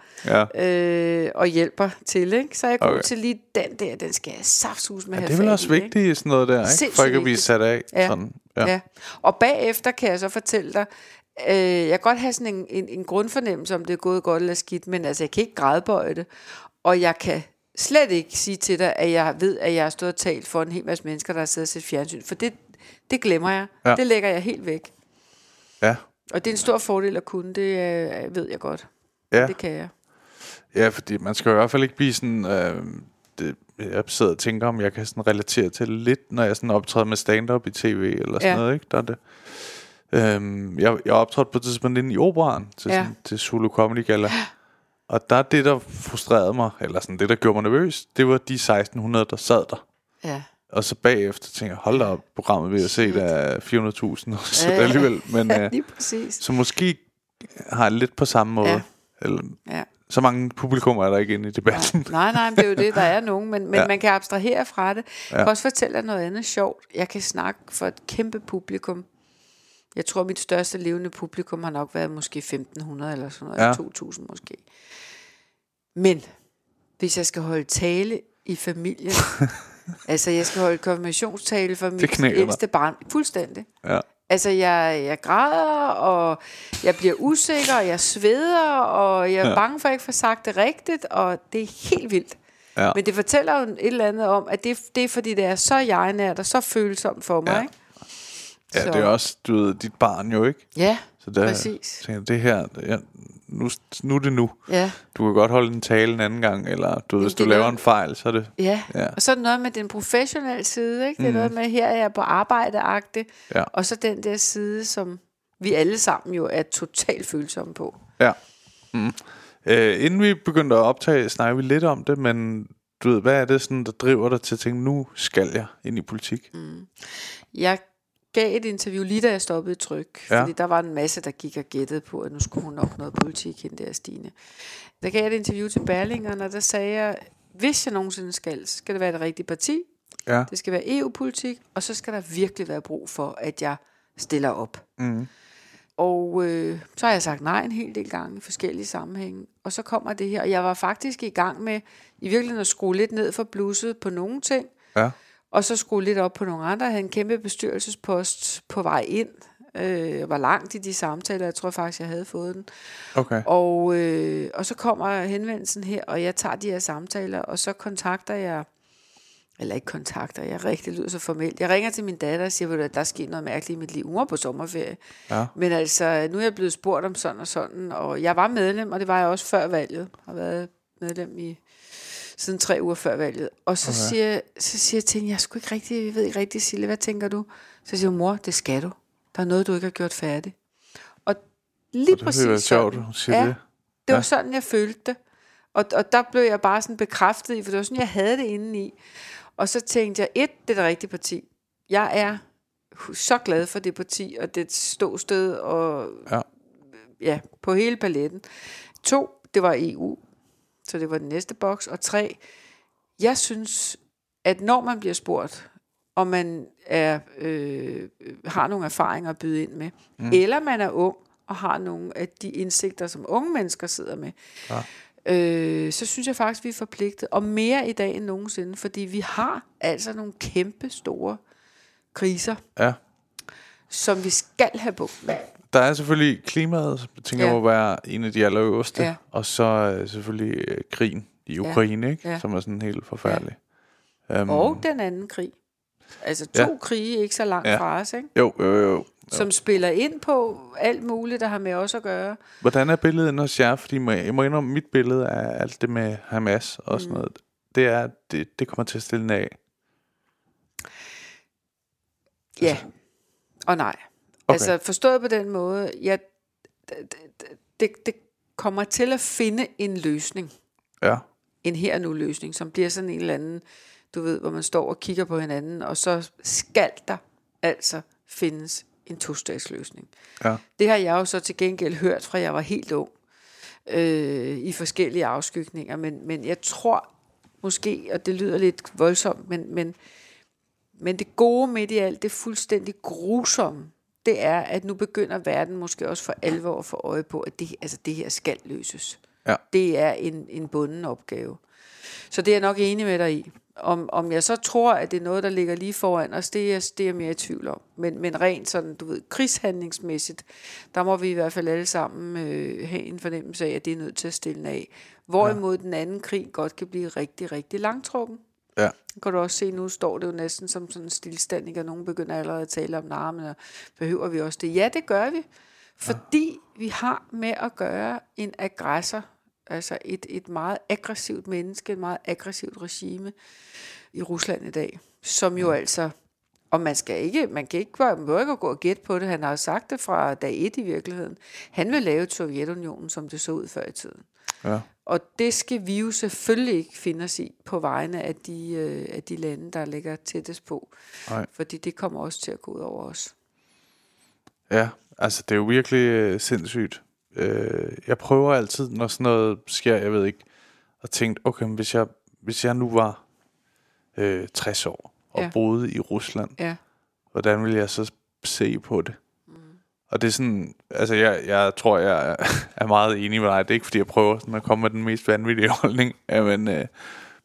Ja. Øh, og hjælper til. Ikke? Så er jeg god Okay. til lige den der. Den skal jeg saftsus med ja, det er vel også ikke? vigtigt i sådan noget der, ikke? Sindssygt For ikke at blive sat af. Ja. Sådan. Ja. ja. Og bagefter kan jeg så fortælle dig, øh, jeg kan godt have sådan en, en, en grundfornemmelse, om det er gået godt eller skidt, men altså, jeg kan ikke grædebøje det. Og jeg kan slet ikke sige til dig, at jeg ved, at jeg har stået og talt for en hel masse mennesker, der har siddet og set fjernsyn. For det, det glemmer jeg. Ja. Det lægger jeg helt væk. ja. Og det er en stor fordel at kunne, det øh, ved jeg godt. Ja. Det kan jeg. Ja, fordi man skal i hvert fald ikke blive sådan... Øh, det, jeg sidder og tænker, om jeg kan sådan relatere til lidt, når jeg sådan optræder med stand-up i tv eller sådan Ja. noget, ikke? Der er det. Øhm, jeg, jeg optrådte på et tidspunkt inde i operan til, Ja. sådan, til Zulu Comedy Gala. Og der er det, der frustrerede mig, eller sådan det, der gjorde mig nervøs, det var de 1600, der sad der. Ja. Og så bagefter tænker jeg, hold da op, programmet vil jeg se, der er 400.000, så Ja. alligevel. Men, Ja, (laughs) øh, lige præcis. så måske har jeg lidt på samme måde. Ja. Eller, Ja. så mange publikum er der ikke inde i debatten. Nej, nej, men det er jo det, der er (laughs) nogen, men, men Ja. man kan abstrahere fra det. Jeg Ja. kan også fortælle dig noget andet sjovt. Jeg kan snakke for et kæmpe publikum. Jeg tror, mit største levende publikum har nok været måske 1500 eller sådan noget, Ja. ja. 2000 måske. Men hvis jeg skal holde tale i familien, (laughs) altså jeg skal holde konfirmationstale for mit ældste barn, fuldstændig. Ja. Altså, jeg, jeg græder, og jeg bliver usikker, og jeg sveder, og jeg er ja. bange for, at jeg ikke får sagt det rigtigt, og det er helt vildt. Ja. Men det fortæller jo et eller andet om, at det, det er fordi, det er så jeg-nært og så følsomt for mig, Ja. ikke? Ja, Så- det er også, du ved, dit barn jo, ikke? Ja, Så der, præcis. tænker jeg, det her, ja, nu, nu er det nu. Ja, Du kan godt holde en tale en anden gang, eller du ved, hvis du er laver en fejl, så er det... ja. Ja. Og så er det noget med den professionelle side, ikke? Det er mm. noget med, her er jeg på arbejdeagtigt, Ja. og så den der side, som vi alle sammen jo er totalt følsomme på. Ja. Mm. Øh, inden vi begyndte at optage, snakkede vi lidt om det, men du ved, hvad er det sådan, der driver dig til at tænke, nu skal jeg ind i politik? Mm. Jeg gav et interview lige da jeg stoppede i tryk, Ja. fordi der var en masse, der gik og gættede på, at nu skulle hun nok noget politik, hende der Stine. Der gav jeg et interview til Berlingeren, og der sagde jeg, hvis jeg nogensinde skal, skal det være det rigtige parti, Ja. det skal være EU-politik, og så skal der virkelig være brug for, at jeg stiller op. Mm. Og øh, så har jeg sagt nej en hel del gange i forskellige sammenhænge. Og så kommer det her, og jeg var faktisk i gang med i virkeligheden at skrue lidt ned for blusset på nogle ting, Ja. Og så skrue lidt op på nogle andre. Jeg havde en kæmpe bestyrelsespost på vej ind. Øh, var langt i de samtaler, jeg tror faktisk, jeg havde fået den. Okay. Og, øh, og så kommer henvendelsen her, og jeg tager de her samtaler, og så kontakter jeg, eller ikke kontakter, jeg rigtig lyder så formelt. Jeg ringer til min datter og siger, "Ved du hvad, der er sket noget mærkeligt i mit liv. Hun var på sommerferie. Ja. Men altså, nu er jeg blevet spurgt om sådan og sådan, og jeg var medlem, og det var jeg også før valget. Jeg har været medlem i siden tre uger før valget. Og så, okay. siger, så siger jeg til hende, jeg, sgu ikke rigtig, jeg ved ikke rigtig, Sille, hvad tænker du? Så siger hun, mor, det skal du. Der er noget, du ikke har gjort færdigt. Og lige Og det præcis være sjovt, hun siger ja, det. det var Ja. sådan, jeg følte det. Og, og der blev jeg bare sådan bekræftet i, for det var sådan, jeg havde det indeni. Og så tænkte jeg, et, det er det rigtige parti. Jeg er så glad for det parti, og det ståsted, og Ja. ja, på hele paletten. To, det var EU, så det var den næste boks. Og tre, jeg synes, at når man bliver spurgt, om man er, øh, har nogle erfaringer at byde ind med, mm. eller man er ung og har nogle af de indsigter, som unge mennesker sidder med, ja. øh, så synes jeg faktisk, vi er forpligtet, og mere i dag end nogensinde, fordi vi har altså nogle kæmpe store kriser, Ja. som vi skal have bukt med. Der er selvfølgelig klimaet, jeg tænker Ja. må være en af de allerøverste. Ja. Og så øh, selvfølgelig øh, krigen i Ukraine, ikke? Ja. som er sådan helt forfærdelig. Um, Og den anden krig. Altså to Ja. ja. krige ikke så langt Ja. ja. fra os, ikke? Jo, jo, jo. som spiller ind på alt muligt, der har med os at gøre. Hvordan er billedet hos jer? Fordi må- jeg må indrømme, mit billede af alt det med Hamas og sådan Mm. noget, det er, det, det kommer til at stille af. Ja, og nej. Okay. Altså forstået på den måde, ja, det, det, kommer til at finde en løsning. Ja, En her nu løsning, som bliver sådan en eller anden, du ved, hvor man står og kigger på hinanden, og så skal der altså findes en to-statsløsning. ja, Det har jeg jo så til gengæld hørt fra jeg var helt ung øh, i forskellige afskygninger, men, men jeg tror måske, og det lyder lidt voldsomt, men, men, men det gode midt i alt, det fuldstændig grusomme, det er, at nu begynder verden måske også for alvor at få øje på, at det, altså det her skal løses. Ja. Det er en, en bunden opgave. Så det er jeg nok enig med dig i. Om, om jeg så tror, at det er noget, der ligger lige foran os, det er, det er jeg mere i tvivl om. Men, men rent sådan, du ved, krigshandlingsmæssigt, der må vi i hvert fald alle sammen øh, have en fornemmelse af, at det er nødt til at stille af. Hvorimod ja. den anden krig godt kan blive rigtig, rigtig langtrukken. Ja. Kan du også se, nu står det jo næsten som sådan en stillstand, og nogen begynder allerede at tale om narmen, og behøver vi også det? Ja, det gør vi, fordi ja. vi har med at gøre en aggressor, altså et, et meget aggressivt menneske, et meget aggressivt regime i Rusland i dag, som jo altså, og man skal ikke, man kan ikke, man behøver ikke gå og gætte på det, han har jo sagt det fra dag et i virkeligheden. Han vil lave et Sovjetunionen, som det så ud før i tiden. Ja. Og det skal vi jo selvfølgelig ikke finde os i på vegne af de, øh, af de lande, der ligger tættest på. Nej. Fordi det kommer også til at gå ud over os. Ja, altså det er jo virkelig øh, sindssygt. Øh, jeg prøver altid, når sådan noget sker, jeg ved ikke, at tænke, okay, men hvis jeg, hvis jeg nu var øh, 60 år og Ja. boede i Rusland, Ja. hvordan ville jeg så se på det? Og det er sådan, altså jeg, jeg tror, jeg (laughs) er- meget enig med dig. Det er ikke, fordi jeg prøver sådan at komme med den mest vanvittige (laughs) holdning. Ja, men, øh,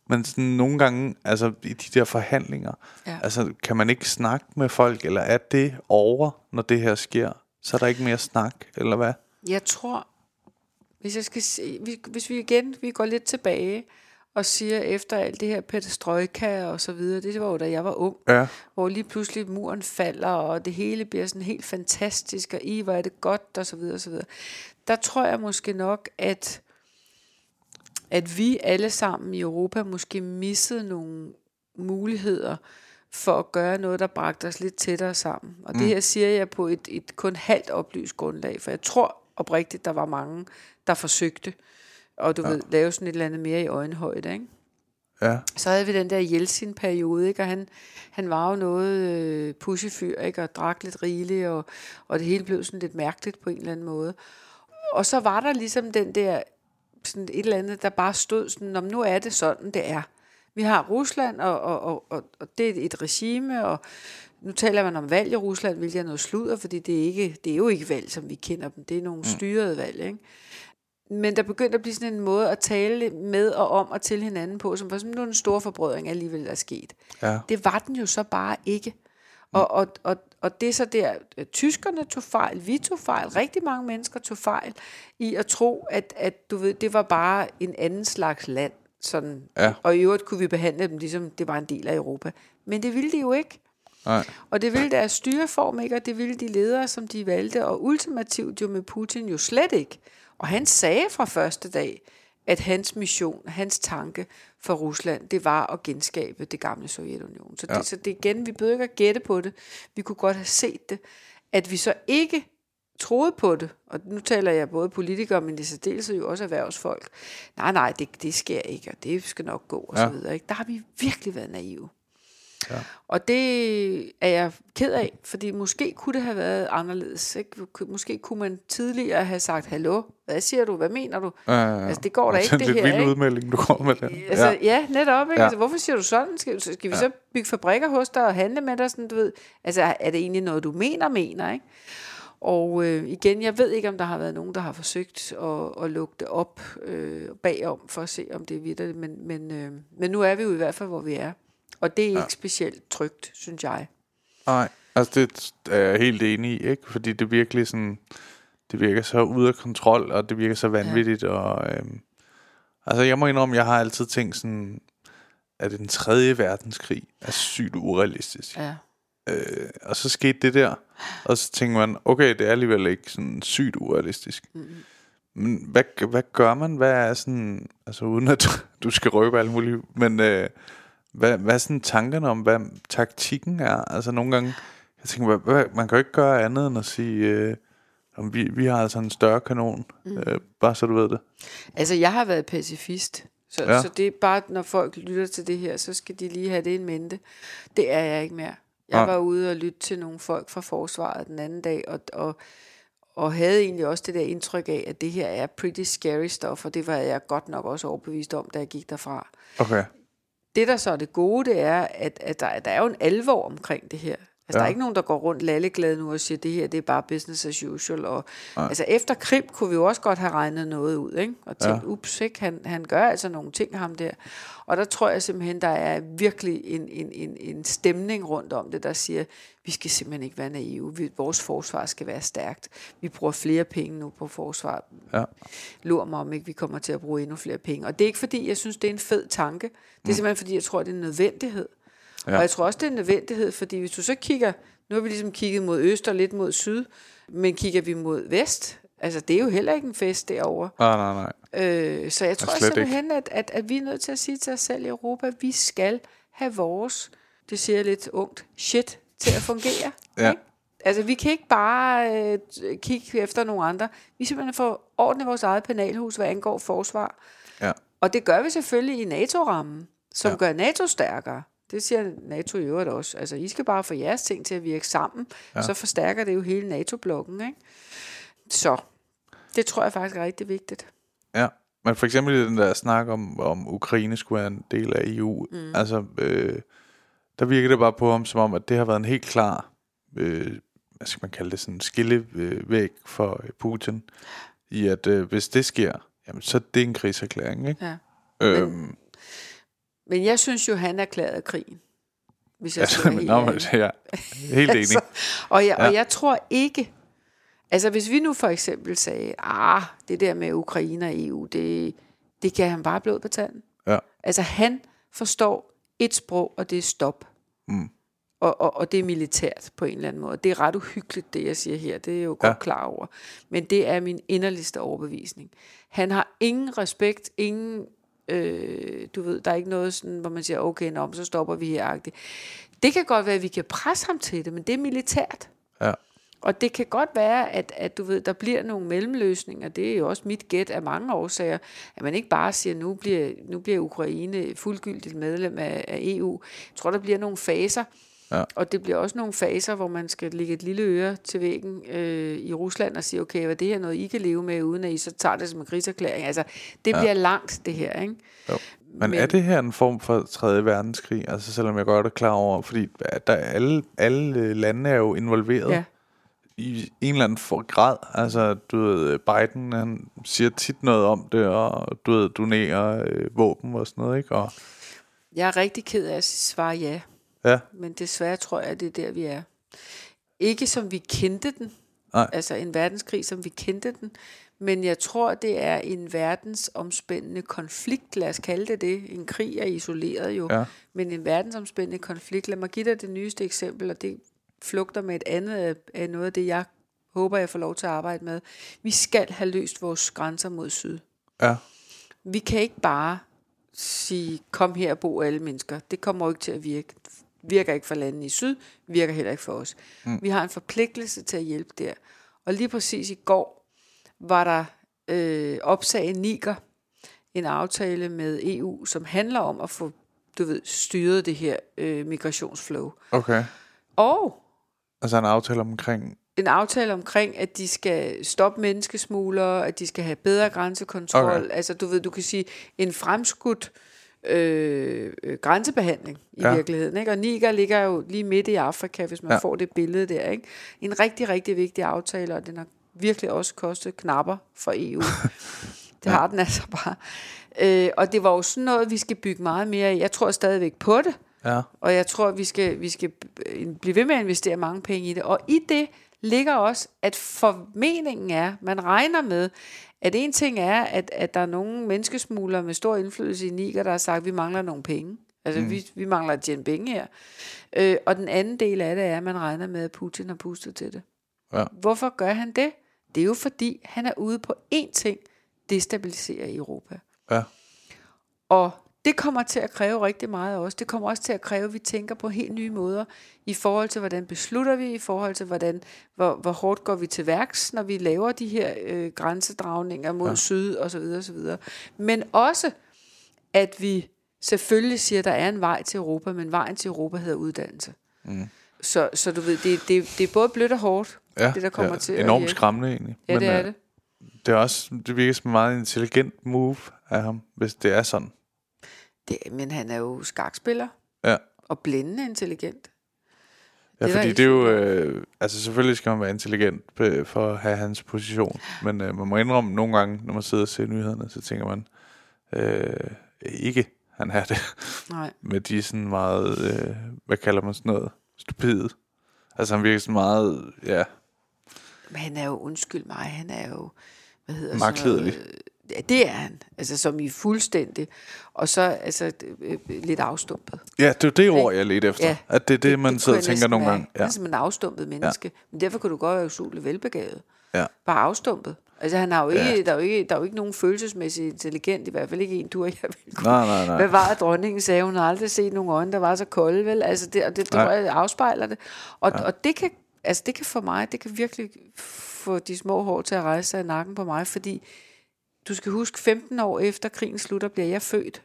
Men sådan nogle gange, altså i de der forhandlinger, Ja. altså kan man ikke snakke med folk, eller er det over, når det her sker? Så er der ikke mere snak, eller hvad? Jeg tror, hvis, jeg skal se, vi- hvis vi igen vi går lidt tilbage og siger efter alt det her perestrojka og så videre, det var jo da jeg var ung, Ja, hvor lige pludselig muren falder, og det hele bliver sådan helt fantastisk, og i, hvor er det godt, og så videre, og så videre. Der tror jeg måske nok, at, at vi alle sammen i Europa måske missede nogle muligheder for at gøre noget, der bragte os lidt tættere sammen. Og det her siger jeg på et, et kun halvt oplyst grundlag, for jeg tror oprigtigt, der var mange, der forsøgte, og du ja. ved, lave sådan et eller andet mere i øjenhøjde, ikke? ja, så havde vi den der Jeltsin-periode, ikke? og han, han var jo noget øh, pushyfyr, ikke? og drak lidt rigeligt, og, og det hele blev sådan lidt mærkeligt på en eller anden måde. Og så var der ligesom den der, sådan et eller andet, der bare stod sådan, om nu er det sådan, det er. Vi har Rusland, og, og, og, og, og det er et regime, og nu taler man om valg i Rusland, hvilket er noget sludder, fordi det er, ikke, det er jo ikke valg, som vi kender dem. Det er nogle styrede valg, ikke? Men der begyndte at blive sådan en måde at tale med og om og til hinanden på, som var sådan nu en stor forbrødring alligevel er sket. ja. Det var den jo så bare ikke. Og, og, og, og det er så der, at tyskerne tog fejl, vi tog fejl, rigtig mange mennesker tog fejl i at tro, at, at du ved, det var bare en anden slags land. Sådan. Ja. Og i øvrigt kunne vi behandle dem, ligesom det var en del af Europa. Men det ville de jo ikke. Nej. Og det ville deres styreform ikke, og det ville de ledere, som de valgte, og ultimativt jo med Putin jo slet ikke. Og han sagde fra første dag, at hans mission, hans tanke for Rusland, det var at genskabe det gamle Sovjetunion. Så, ja. det, så det igen, vi behøver ikke at gætte på det. Vi kunne godt have set det. At vi så ikke troede på det, og nu taler jeg både politikere, men i særdeleshed jo også erhvervsfolk. Nej, nej, det, det sker ikke, og det skal nok gå, og Ja. så videre. Ikke? Der har vi virkelig været naive. Og det er jeg ked af, fordi måske kunne det have været anderledes. Ikke? Måske kunne man tidligere have sagt, hallo, hvad siger du, hvad mener du? Ja, Altså, det går da ikke, det det er en her, vild ikke? udmelding, du kommer med den. Altså, ja. ja, netop. Ikke? Ja. Ja. Altså, hvorfor siger du sådan? Skal, skal vi så bygge fabrikker hos dig og handle med dig? Sådan, du ved? Altså, er det egentlig noget, du mener, mener? Ikke? Og øh, igen, jeg ved ikke, om der har været nogen, der har forsøgt at, at lukke det op øh, bagom, for at se, om det er videre. Men, men, øh, men nu er vi jo i hvert fald, hvor vi er. Og det er ikke specielt trygt, synes jeg. Nej, altså det er jeg helt enig i, ikke? Fordi det virkelig sådan, det virker så ude af kontrol, og det virker så vanvittigt, ja. og øhm, altså jeg må indrømme, jeg har altid tænkt sådan, at den tredje verdenskrig er sygt urealistisk. Ja. Øh, og så skete det der, og så tænker man, okay, det er alligevel ikke sådan sygt urealistisk. Mm. Men hvad, hvad gør man? Hvad er sådan, altså uden at du skal røbe alt muligt, men øh, hvad, hvad er sådan tankerne om, hvad taktikken er? Altså nogle gange, jeg tænker, hvad, man kan jo ikke gøre andet end at sige, øh, om vi, vi har altså en større kanon, mm. øh, bare så du ved det. Altså, jeg har været pacifist. Så, Ja. så det er bare, når folk lytter til det her, så skal de lige have det i mente. Det er jeg ikke mere. Jeg var ude og lytte til nogle folk fra forsvaret den anden dag, og, og, og havde egentlig også det der indtryk af, at det her er pretty scary stuff, og det var jeg godt nok også overbevist om, da jeg gik derfra. Okay. Det, der så er det gode, det er, at, at der, der er jo en alvor omkring det her. Altså, ja. der er ikke nogen, der går rundt lalleglade nu og siger, det her det er bare business as usual. Og, altså, efter Krim kunne vi jo også godt have regnet noget ud, ikke? Og tænkt, ja. ups, ikke? Han, han gør altså nogle ting, ham der. Og der tror jeg simpelthen, der er virkelig en, en, en, en stemning rundt om det, der siger, vi skal simpelthen ikke være naive. Vi, vores forsvar skal være stærkt. Vi bruger flere penge nu på forsvar. Ja. Lur mig om ikke, vi kommer til at bruge endnu flere penge. Og det er ikke fordi, jeg synes, det er en fed tanke. Det er simpelthen fordi, jeg tror, det er en nødvendighed. Ja. Og jeg tror også, det er en nødvendighed, fordi hvis du så kigger, nu har vi ligesom kigget mod øst og lidt mod syd, men kigger vi mod vest, altså det er jo heller ikke en fest derovre. Nej, nej, nej. Øh, så jeg tror slet simpelthen, at, at, at vi er nødt til at sige til os selv i Europa, at vi skal have vores, det siger jeg lidt ungt, shit til at fungere. Ja. ikke? Altså vi kan ikke bare øh, kigge efter nogle andre. Vi simpelthen får orden i vores eget penalhus, hvad angår forsvar. Ja. Og det gør vi selvfølgelig i NATO-rammen, som ja. gør NATO stærkere. Det siger NATO i øvrigt også. Altså, I skal bare få jeres ting til at virke sammen, ja. så forstærker det jo hele NATO-blokken, ikke? Så, det tror jeg faktisk er rigtig vigtigt. Ja, men for eksempel i den der snak om, om Ukraine skulle være en del af EU, mm. altså, øh, der virker det bare på ham, som om, at det har været en helt klar, øh, hvad skal man kalde det, sådan en skillevæg for øh, Putin, i at øh, hvis det sker, jamen, så er det en krigserklæring, ikke? Ja. Øhm, Men jeg synes jo, han erklærede krigen. Hvis jeg Altså, (laughs) men, helt nå, men, ja, helt (laughs) enig. Altså, og, jeg, Ja. og jeg tror ikke, altså hvis vi nu for eksempel sagde, ah, det der med Ukraine og EU, det, det kan han bare blod på tanden. Ja. Altså han forstår et sprog, og det er stop. Mm. Og, og, og det er militært på en eller anden måde. Det er ret uhyggeligt, det jeg siger her. Det er jeg jo Ja. godt klar over. Men det er min inderligste overbevisning. Han har ingen respekt, ingen, øh, du ved, der er ikke noget sådan, hvor man siger, okay, nå, så stopper vi her. -agtigt. Det kan godt være, at vi kan presse ham til det, men det er militært. Ja. Og det kan godt være, at, at du ved, der bliver nogle mellemløsninger. Det er jo også mit gæt af mange årsager. At man ikke bare siger, nu bliver, nu bliver Ukraine fuldgyldigt medlem af, af EU. Jeg tror, der bliver nogle faser. Ja. Og det bliver også nogle faser, hvor man skal lægge et lille øre til væggen øh, i Rusland og sige, okay, hvad det her noget, I kan leve med, uden at I så tager det som en krigserklæring. Altså, det ja. bliver langt, det her, ikke? Jo. Men, Men- er det her en form for 3. verdenskrig? Altså selvom jeg godt er klar over, fordi der er alle, alle lande er jo involveret Ja. I en eller anden for grad. Altså du ved, Biden han siger tit noget om det, og du ved, donerer øh, våben og sådan noget, ikke? Og, Jeg er rigtig ked af at svare ja. ja, Men desværre tror jeg, at det er der, vi er. Ikke som vi kendte den, Nej. altså en verdenskrig, som vi kendte den, men jeg tror, det er en verdensomspændende konflikt, lad os kalde det det. En krig er isoleret jo, Ja. men en verdensomspændende konflikt. Lad mig give dig det nyeste eksempel, og det flugter med et andet af, noget af det, jeg håber, jeg får lov til at arbejde med. Vi skal have løst vores grænser mod syd. ja, Vi kan ikke bare sige, kom her og bo alle mennesker. Det kommer jo ikke til at virke. Virker ikke for landene i syd, virker heller ikke for os. Mm. Vi har en forpligtelse til at hjælpe der. Og lige præcis i går var der øh, opsag i Niger, en aftale med EU, som handler om at få du ved, styret det her øh, migrationsflow. okay. Og Altså en aftale omkring, en aftale omkring, at de skal stoppe menneskesmuglere, at de skal have bedre grænsekontrol. Okay. Altså, du ved, du kan sige, en fremskudt øh, grænsebehandling i Ja. ja. virkeligheden. Ikke? Og Niger ligger jo lige midt i Afrika, hvis man Ja. ja. får det billede der. Ikke? En rigtig, rigtig vigtig aftale, og den har virkelig også kostet knapper for EU. (laughs) det har den altså bare. Øh, og det var jo sådan noget, vi skal bygge meget mere af. Jeg tror stadigvæk på det. Ja, Og jeg tror, vi skal, vi skal øh, blive ved med at investere mange penge i det. Og i det ligger også, at formeningen er, man regner med, at en ting er, at, at der er nogle menneskesmuglere med stor indflydelse i Niger, der har sagt, at vi mangler nogle penge. Altså, mm. vi, vi mangler at tjene penge her. Øh, og den anden del af det er, at man regner med, at Putin har pustet til det. Ja. Hvorfor gør han det? Det er jo fordi, han er ude på én ting, destabilisere Europa. ja, Og det kommer til at kræve rigtig meget af os. Det kommer også til at kræve, at vi tænker på helt nye måder i forhold til, hvordan beslutter vi, i forhold til, hvordan, hvor, hvor hårdt går vi til værks, når vi laver de her øh, grænsedragninger mod ja. syd osv. osv. Men også, at vi selvfølgelig siger, at der er en vej til Europa, men vejen til Europa hedder uddannelse. Mm. Så, så du ved, det, det, det er både blødt og hårdt, ja. det der kommer ja, til at Enormt virke. skræmmende egentlig. Ja, det er øh, det. Det er også, det virker som en meget intelligent move af ham, hvis det er sådan. Det. Men han er jo skakspiller Ja. og blændende intelligent. Ja, Det er fordi det er jo... Øh, altså selvfølgelig skal man være intelligent for at have hans position. Men øh, man må indrømme nogle gange, når man sidder og ser nyhederne, så tænker man, øh, ikke han er det. Nej. Med de sådan meget, øh, hvad kalder man sådan noget, stupide. Altså han virker sådan meget, ja, Men han er jo, undskyld mig, han er jo, hvad hedder Magtliderlig. sådan noget, det er han. Altså som i fuldstændig. Og så altså øh, lidt afstumpet. ja, det er jo det ord, jeg ledte efter. Ja. At det er det, man kunne sidder og tænker nogle gange. Ja. er simpelthen en afstumpet menneske. Ja. Men derfor kan du godt være usuligt velbegavet. Ja. Bare afstumpet. Altså han har jo ikke, Ja. der, er jo ikke, der er jo ikke nogen følelsesmæssig intelligent, i hvert fald ikke en, du og jeg vil kunne. Nej, nej, nej. Hvad var det, dronningen sagde? Hun har aldrig set nogen øjne, der var så kolde, vel? Altså det, og det, det tror jeg afspejler det. Og, ja. og det kan, altså det kan for mig, det kan virkelig få de små hår til at rejse sig i nakken på mig, fordi du skal huske, 15 år efter krigen slutter, bliver jeg født.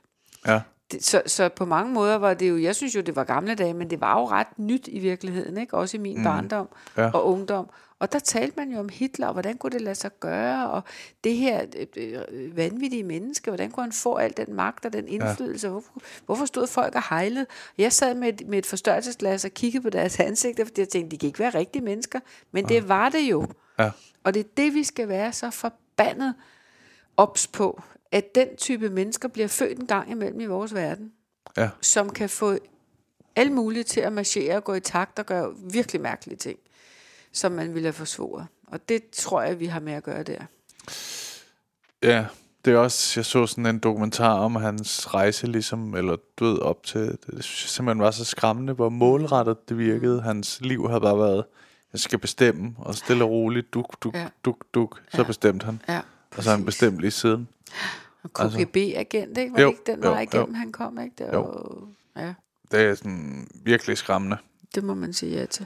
Ja. Det, så, så på mange måder var det jo, jeg synes jo, det var gamle dage, men det var jo ret nyt i virkeligheden, ikke? Også i min mm. barndom Ja. og ungdom. Og der talte man jo om Hitler, og hvordan kunne det lade sig gøre, og det her øh, øh, vanvittige menneske, hvordan kunne han få al den magt og den indflydelse, ja. hvorfor, hvorfor stod folk og hejlede? Jeg sad med et, med et forstørrelsesglas og kiggede på deres ansigter, fordi jeg tænkte, de kan ikke være rigtige mennesker, men det var det jo. Ja. Og det er det, vi skal være så forbandet ops på, at den type mennesker bliver født en gang imellem i vores verden. Ja. som kan få alle mulige til at marchere og gå i takt og gøre virkelig mærkelige ting, som man ville have forsvoret. Og det tror jeg, vi har med at gøre der. Ja, det er også, jeg så sådan en dokumentar om hans rejse ligesom, eller du ved, op til, det synes jeg simpelthen var så skræmmende, hvor målrettet det virkede. Hans liv havde bare været, jeg skal bestemme, og stille og roligt, duk, duk, Ja. duk, duk, så bestemte han. Ja, Og så har han bestemt lige siden. Og KGB-agent, ikke? Var Jo, ikke den jo, vej igennem, jo. han kom, ikke? Det, Jo. var, ja, Det er sådan virkelig skræmmende. det må man sige ja til.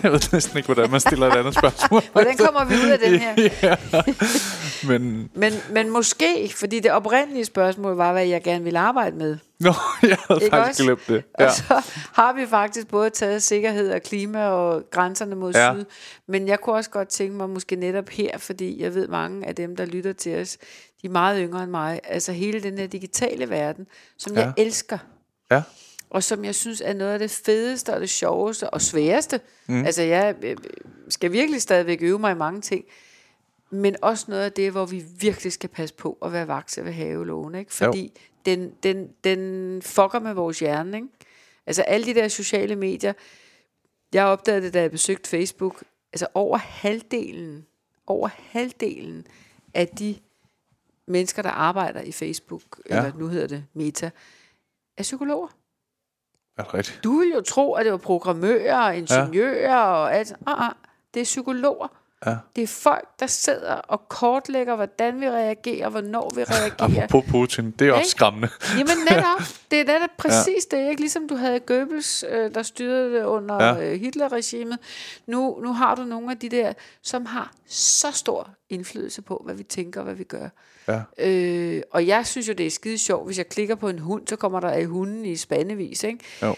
(laughs) jeg ved næsten ikke, hvordan man stiller et andet spørgsmål. (laughs) Hvordan kommer vi ud af den her? (laughs) ja. Men, Men, men måske, fordi det oprindelige spørgsmål var, hvad jeg gerne ville arbejde med. nå, jeg havde Ikke faktisk også? glemt det. Ja. Og så har vi faktisk både taget sikkerhed og klima og grænserne mod Ja. syd. Men jeg kunne også godt tænke mig måske netop her, fordi jeg ved mange af dem, der lytter til os, de er meget yngre end mig. Altså hele den her digitale verden, som ja. jeg elsker. ja. Og som jeg synes er noget af det fedeste og det sjoveste og sværeste. Mm. Altså jeg øh, skal virkelig stadigvæk øve mig i mange ting. Men også noget af det, hvor vi virkelig skal passe på at være vakse ved havelån. Ikke? Fordi den, den, den fucker med vores hjerne. Ikke? Altså alle de der sociale medier. Jeg opdagede det, da jeg besøgte Facebook. Altså over halvdelen, over halvdelen af de mennesker, der arbejder i Facebook. Ja. eller nu hedder det Meta, er psykologer. Er det rigtigt? Du ville jo tro, at det var programmører og ingeniører ja. og alt. Ah, ah, det er psykologer. Ja. Det er folk, der sidder og kortlægger, hvordan vi reagerer, hvornår vi (laughs) reagerer. Apropos Putin, det er også skræmmende. Jamen netop, (laughs) det er netop præcis ja. det, ikke? Ligesom du havde Goebbels, øh, der styrede det under Ja. ja. Hitler-regimet. Nu, nu har du nogle af de der, som har så stor indflydelse på, hvad vi tænker og hvad vi gør. Ja. Øh, og jeg synes jo, det er skide sjovt, hvis jeg klikker på en hund, så kommer der af hunden i spandevis, ikke? Jo.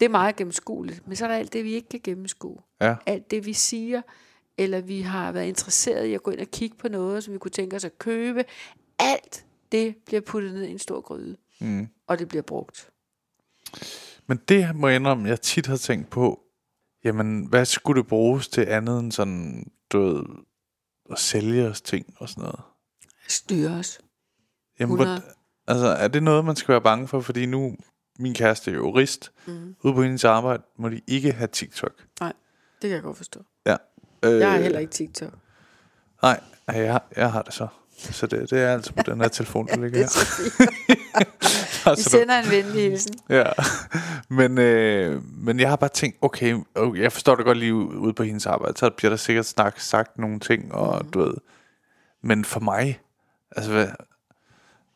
Det er meget gennemskueligt, men så er der alt det, vi ikke kan gennemskue. Ja. Alt det, vi siger, eller vi har været interesseret i at gå ind og kigge på noget, som vi kunne tænke os at købe. Alt det bliver puttet ned i en stor gryde, mm. og det bliver brugt. Men det må jeg indrømme, jeg tit har tænkt på, jamen, hvad skulle det bruges til andet end sådan, du ved, at sælge os ting og sådan noget? Styre os. Jamen, 100. hvor, altså, er det noget, man skal være bange for? Fordi nu, min kæreste er jurist, mm. ude på hendes arbejde, må de ikke have TikTok. Nej, det kan jeg godt forstå. Ja. Øh, Jeg har heller ikke TikTok. Nej, ja, jeg, har, jeg har det så. Så det, det er altså på den her telefon, der ligger Det er her. så fint. (laughs) Vi Altså, sender en venlig hilsen. Ja, men, øh, men jeg har bare tænkt, okay, okay, jeg forstår det godt lige ude på hendes arbejde, så bliver der sikkert snak, sagt nogle ting, og Mhm. du ved, men for mig, altså hvad,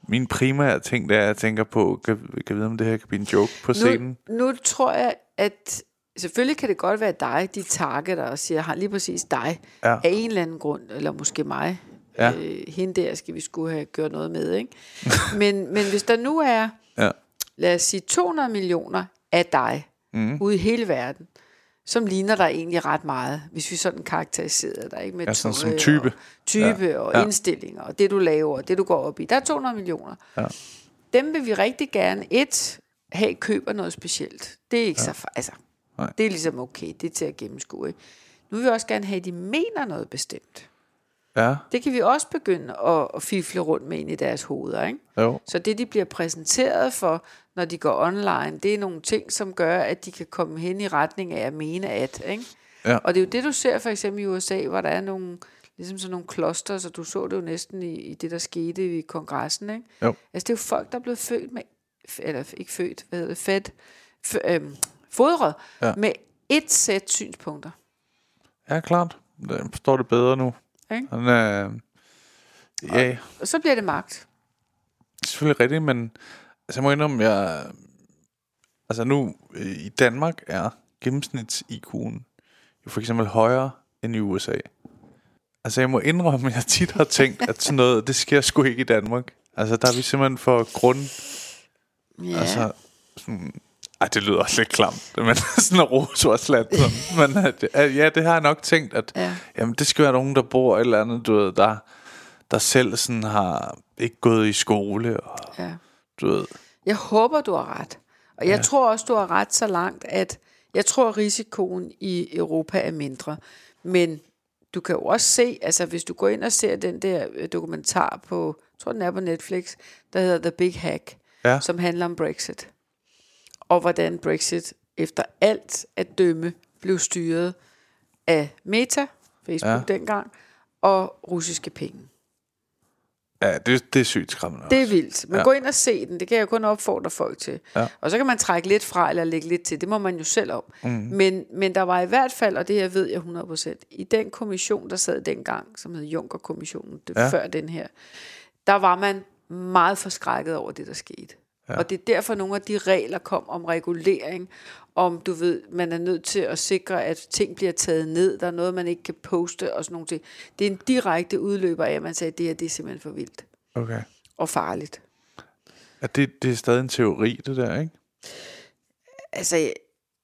min primære ting, er, at jeg tænker på, kan, kan vide, om det her kan blive en joke på scenen? Nu, nu tror jeg, at selvfølgelig kan det godt være dig, de targeter og siger, har lige præcis dig, Ja. af en eller anden grund, eller måske mig. Ja. Øh, hende der skal vi skulle have gjort noget med, ikke? (laughs) men, men hvis der nu er, Ja, lad os sige, 200 millioner af dig, mm. ude i hele verden, som ligner dig egentlig ret meget, hvis vi sådan karakteriserer dig, ikke? Med Ja, sådan som type. Og, type Ja. og Ja. indstillinger, og det du laver, og det du går op i. Der er 200 millioner. Ja. Dem vil vi rigtig gerne, et, have køber noget specielt. Det er ikke ja. så, altså, Nej. det er ligesom okay, det er til at gennemskue. Ikke? Nu vil vi også gerne have, at de mener noget bestemt. ja, Det kan vi også begynde at, at fifle rundt med ind i deres hoveder. Ikke? jo, Så det, de bliver præsenteret for, når de går online, det er nogle ting, som gør, at de kan komme hen i retning af at mene at. Ikke? Ja. Og det er jo det, du ser for eksempel i USA, hvor der er nogle, ligesom sådan nogle kloster, så du så det jo næsten i, i det, der skete i kongressen. Ikke? Jo. Altså det er jo folk, der er blevet født med, eller ikke født, hvad hedder det, fedt, f, øhm, fodret Ja. med et sæt synspunkter. Ja, klart. Jeg forstår det bedre nu. Ikke? Han er... Ja, Og så bliver det magt. det er selvfølgelig rigtigt, men altså, jeg må indrømme, jeg... Altså nu, øh, i Danmark er gennemsnits-IQ'en jo for eksempel højere end i USA. Altså jeg må indrømme, at jeg tit har tænkt, at sådan noget, det sker sgu ikke i Danmark. Altså der er vi simpelthen for grund... Ja. Altså, sådan, ej, det lyder også lidt klamt, (laughs) men sådan at rose også lidt. sådan. Men at, at, ja, det har jeg nok tænkt, at Ja. jamen, det skal være nogen, der bor et eller andet, du ved, der, der selv sådan har ikke gået i skole, og ja. du ved, Jeg håber, du har ret. Og jeg ja. tror også, du har ret så langt, at jeg tror, risikoen i Europa er mindre. Men du kan jo også se, altså hvis du går ind og ser den der øh, dokumentar på, jeg tror den er på Netflix, der hedder The Big Hack, Ja. som handler om Brexit. Og hvordan Brexit efter alt at dømme blev styret af Meta, Facebook ja. dengang, og russiske penge. ja, det, det er sygt skræmmende Det er også. vildt. Men Ja. gå ind og se den. Det kan jeg kun opfordre folk til. Ja. Og så kan man trække lidt fra, eller lægge lidt til. Det må man jo selv om. Mm. Men, men der var i hvert fald, og det her ved jeg 100%, i den kommission, der sad dengang, som hed Juncker-kommissionen, det ja. før den her, der var man meget forskrækket over det, der skete. Ja. Og det er derfor, nogle af de regler kom om regulering, om du ved, man er nødt til at sikre, at ting bliver taget ned, der er noget, man ikke kan poste og sådan nogle ting. Det er en direkte udløber af, at man sagde, at det her det er simpelthen for vildt Okay. og farligt. Ja, det, det er stadig en teori, det der, ikke? Altså,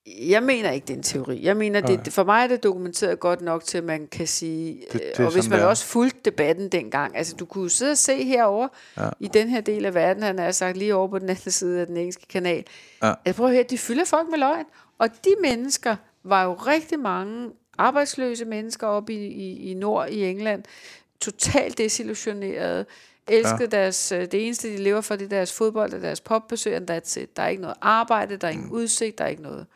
jeg, jeg mener ikke, det er en teori. Jeg mener, det, for mig er det dokumenteret godt nok til, at man kan sige... det øh, er og hvis man det er. også fulgte debatten dengang, altså du kunne jo sidde og se herover ja. i den her del af verden, han er sagt lige over på den anden side af den engelske kanal. Ja. Altså prøv at høre, de fylder folk med løgn. Og de mennesker var jo rigtig mange arbejdsløse mennesker oppe i, i, i nord i England, totalt desillusionerede, elskede ja. deres, øh, det eneste de lever for, det er deres fodbold og deres popbesøg, and that's it. Der er ikke noget arbejde, der er ingen udsigt, der er ikke noget.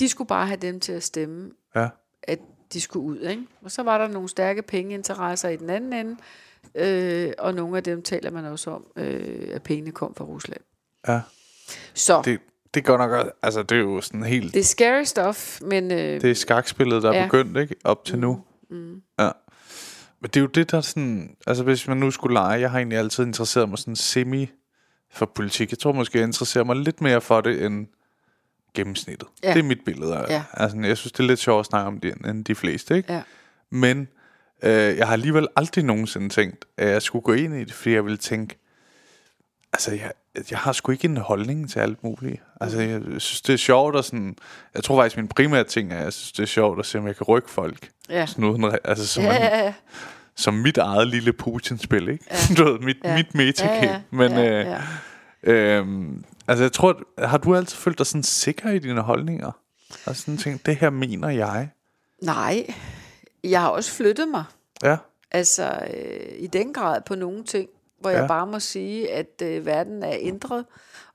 De skulle bare have dem til at stemme, Ja. at de skulle ud. Ikke? Og så var der nogle stærke pengeinteresser i den anden ende, øh, og nogle af dem taler man også om, øh, at pengene kom fra Rusland. Ja. Så det, Det, går nok også, altså det er jo sådan helt, det er scary stuff, men øh, det er skakspillet, der er Ja. begyndt, ikke? Op til nu. Mm. Ja. Men det er jo det, der sådan... Altså, hvis man nu skulle lege... Jeg har egentlig altid interesseret mig sådan semi for politik. Jeg tror måske, jeg interesserer mig lidt mere for det end gennemsnittet. Ja. Det er mit billede af Ja. Altså, jeg synes, det er lidt sjovt at snakke om det end de fleste, ikke? ja. Men øh, jeg har alligevel aldrig nogensinde tænkt, at jeg skulle gå ind i det, fordi jeg ville tænke, altså jeg, jeg har sgu ikke en holdning til alt muligt. Altså jeg synes, det er sjovt at sådan, jeg tror faktisk min primære ting er, at jeg synes, det er sjovt at se, om jeg kan rykke folk. Ja. Sådan uden, altså som, Ja, en, ja, ja. som mit eget lille Putin-spil, ikke? Ja. (laughs) du ved, mit, Ja. mit metagame. Ja, ja, Men ja, øh, ja. Altså jeg tror, har du altid følt dig sådan sikker i dine holdninger? Og sådan tænkt, det her mener jeg. Nej, jeg har også flyttet mig. Ja, Altså øh, i den grad på nogle ting, hvor Ja. jeg bare må sige, at øh, verden er ændret.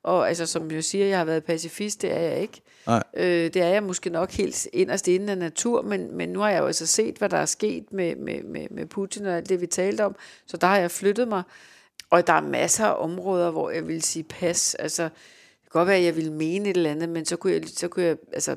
Og altså, som jeg siger, jeg har været pacifist, det er jeg ikke. Nej. Øh, det er jeg måske nok helt inderst inden af natur, men, men nu har jeg jo altså set, hvad der er sket med, med, med, med Putin og alt det, vi talte om. Så der har jeg flyttet mig. Og der er masser af områder, hvor jeg vil sige pas. Altså, det kan godt være, at jeg ville mene et eller andet, men så kunne jeg, så kunne jeg altså,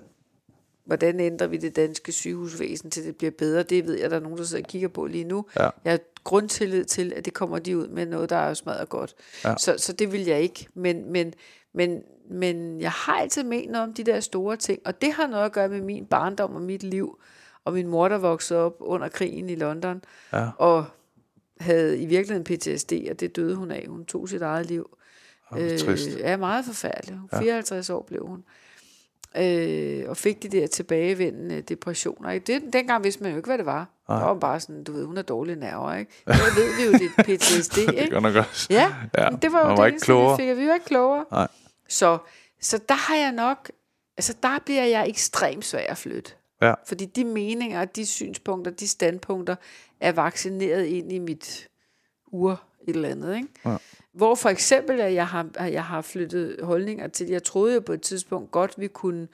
hvordan ændrer vi det danske sygehusvæsen til det bliver bedre? Det ved jeg, der er nogen, der sidder og kigger på lige nu. Ja. Jeg har grundtillid til, at det kommer de ud med noget, der er smadret godt. Ja. Så, så det vil jeg ikke. Men, men, men, men jeg har altid ment noget om de der store ting, og det har noget at gøre med min barndom og mit liv, og min mor, der voksede op under krigen i London, Ja. og havde i virkeligheden PTSD, og det døde hun af. Hun tog sit eget liv. hvor trist. ja, meget forfærdeligt. 54 år blev hun. Øh, og fik de der tilbagevendende depressioner. Ikke? Det, dengang vidste man jo ikke, hvad det var. Det var bare sådan, du ved, hun har dårlige nerver, ikke? Nu ved vi jo, (laughs) det er PTSD, det ikke? gør nok også. Ja, Ja, ja. det var jo man det var ikke klogere. vi fik, vi var ikke klogere. Nej. Så, så der har jeg nok, altså der bliver jeg ekstremt svær at flytte. Ja. Fordi de meninger, de synspunkter, de standpunkter er vaccineret ind i mit ur et eller andet. Ikke? Hvor for eksempel, at jeg har, at jeg har flyttet holdninger til, jeg troede jo på et tidspunkt godt, vi kunne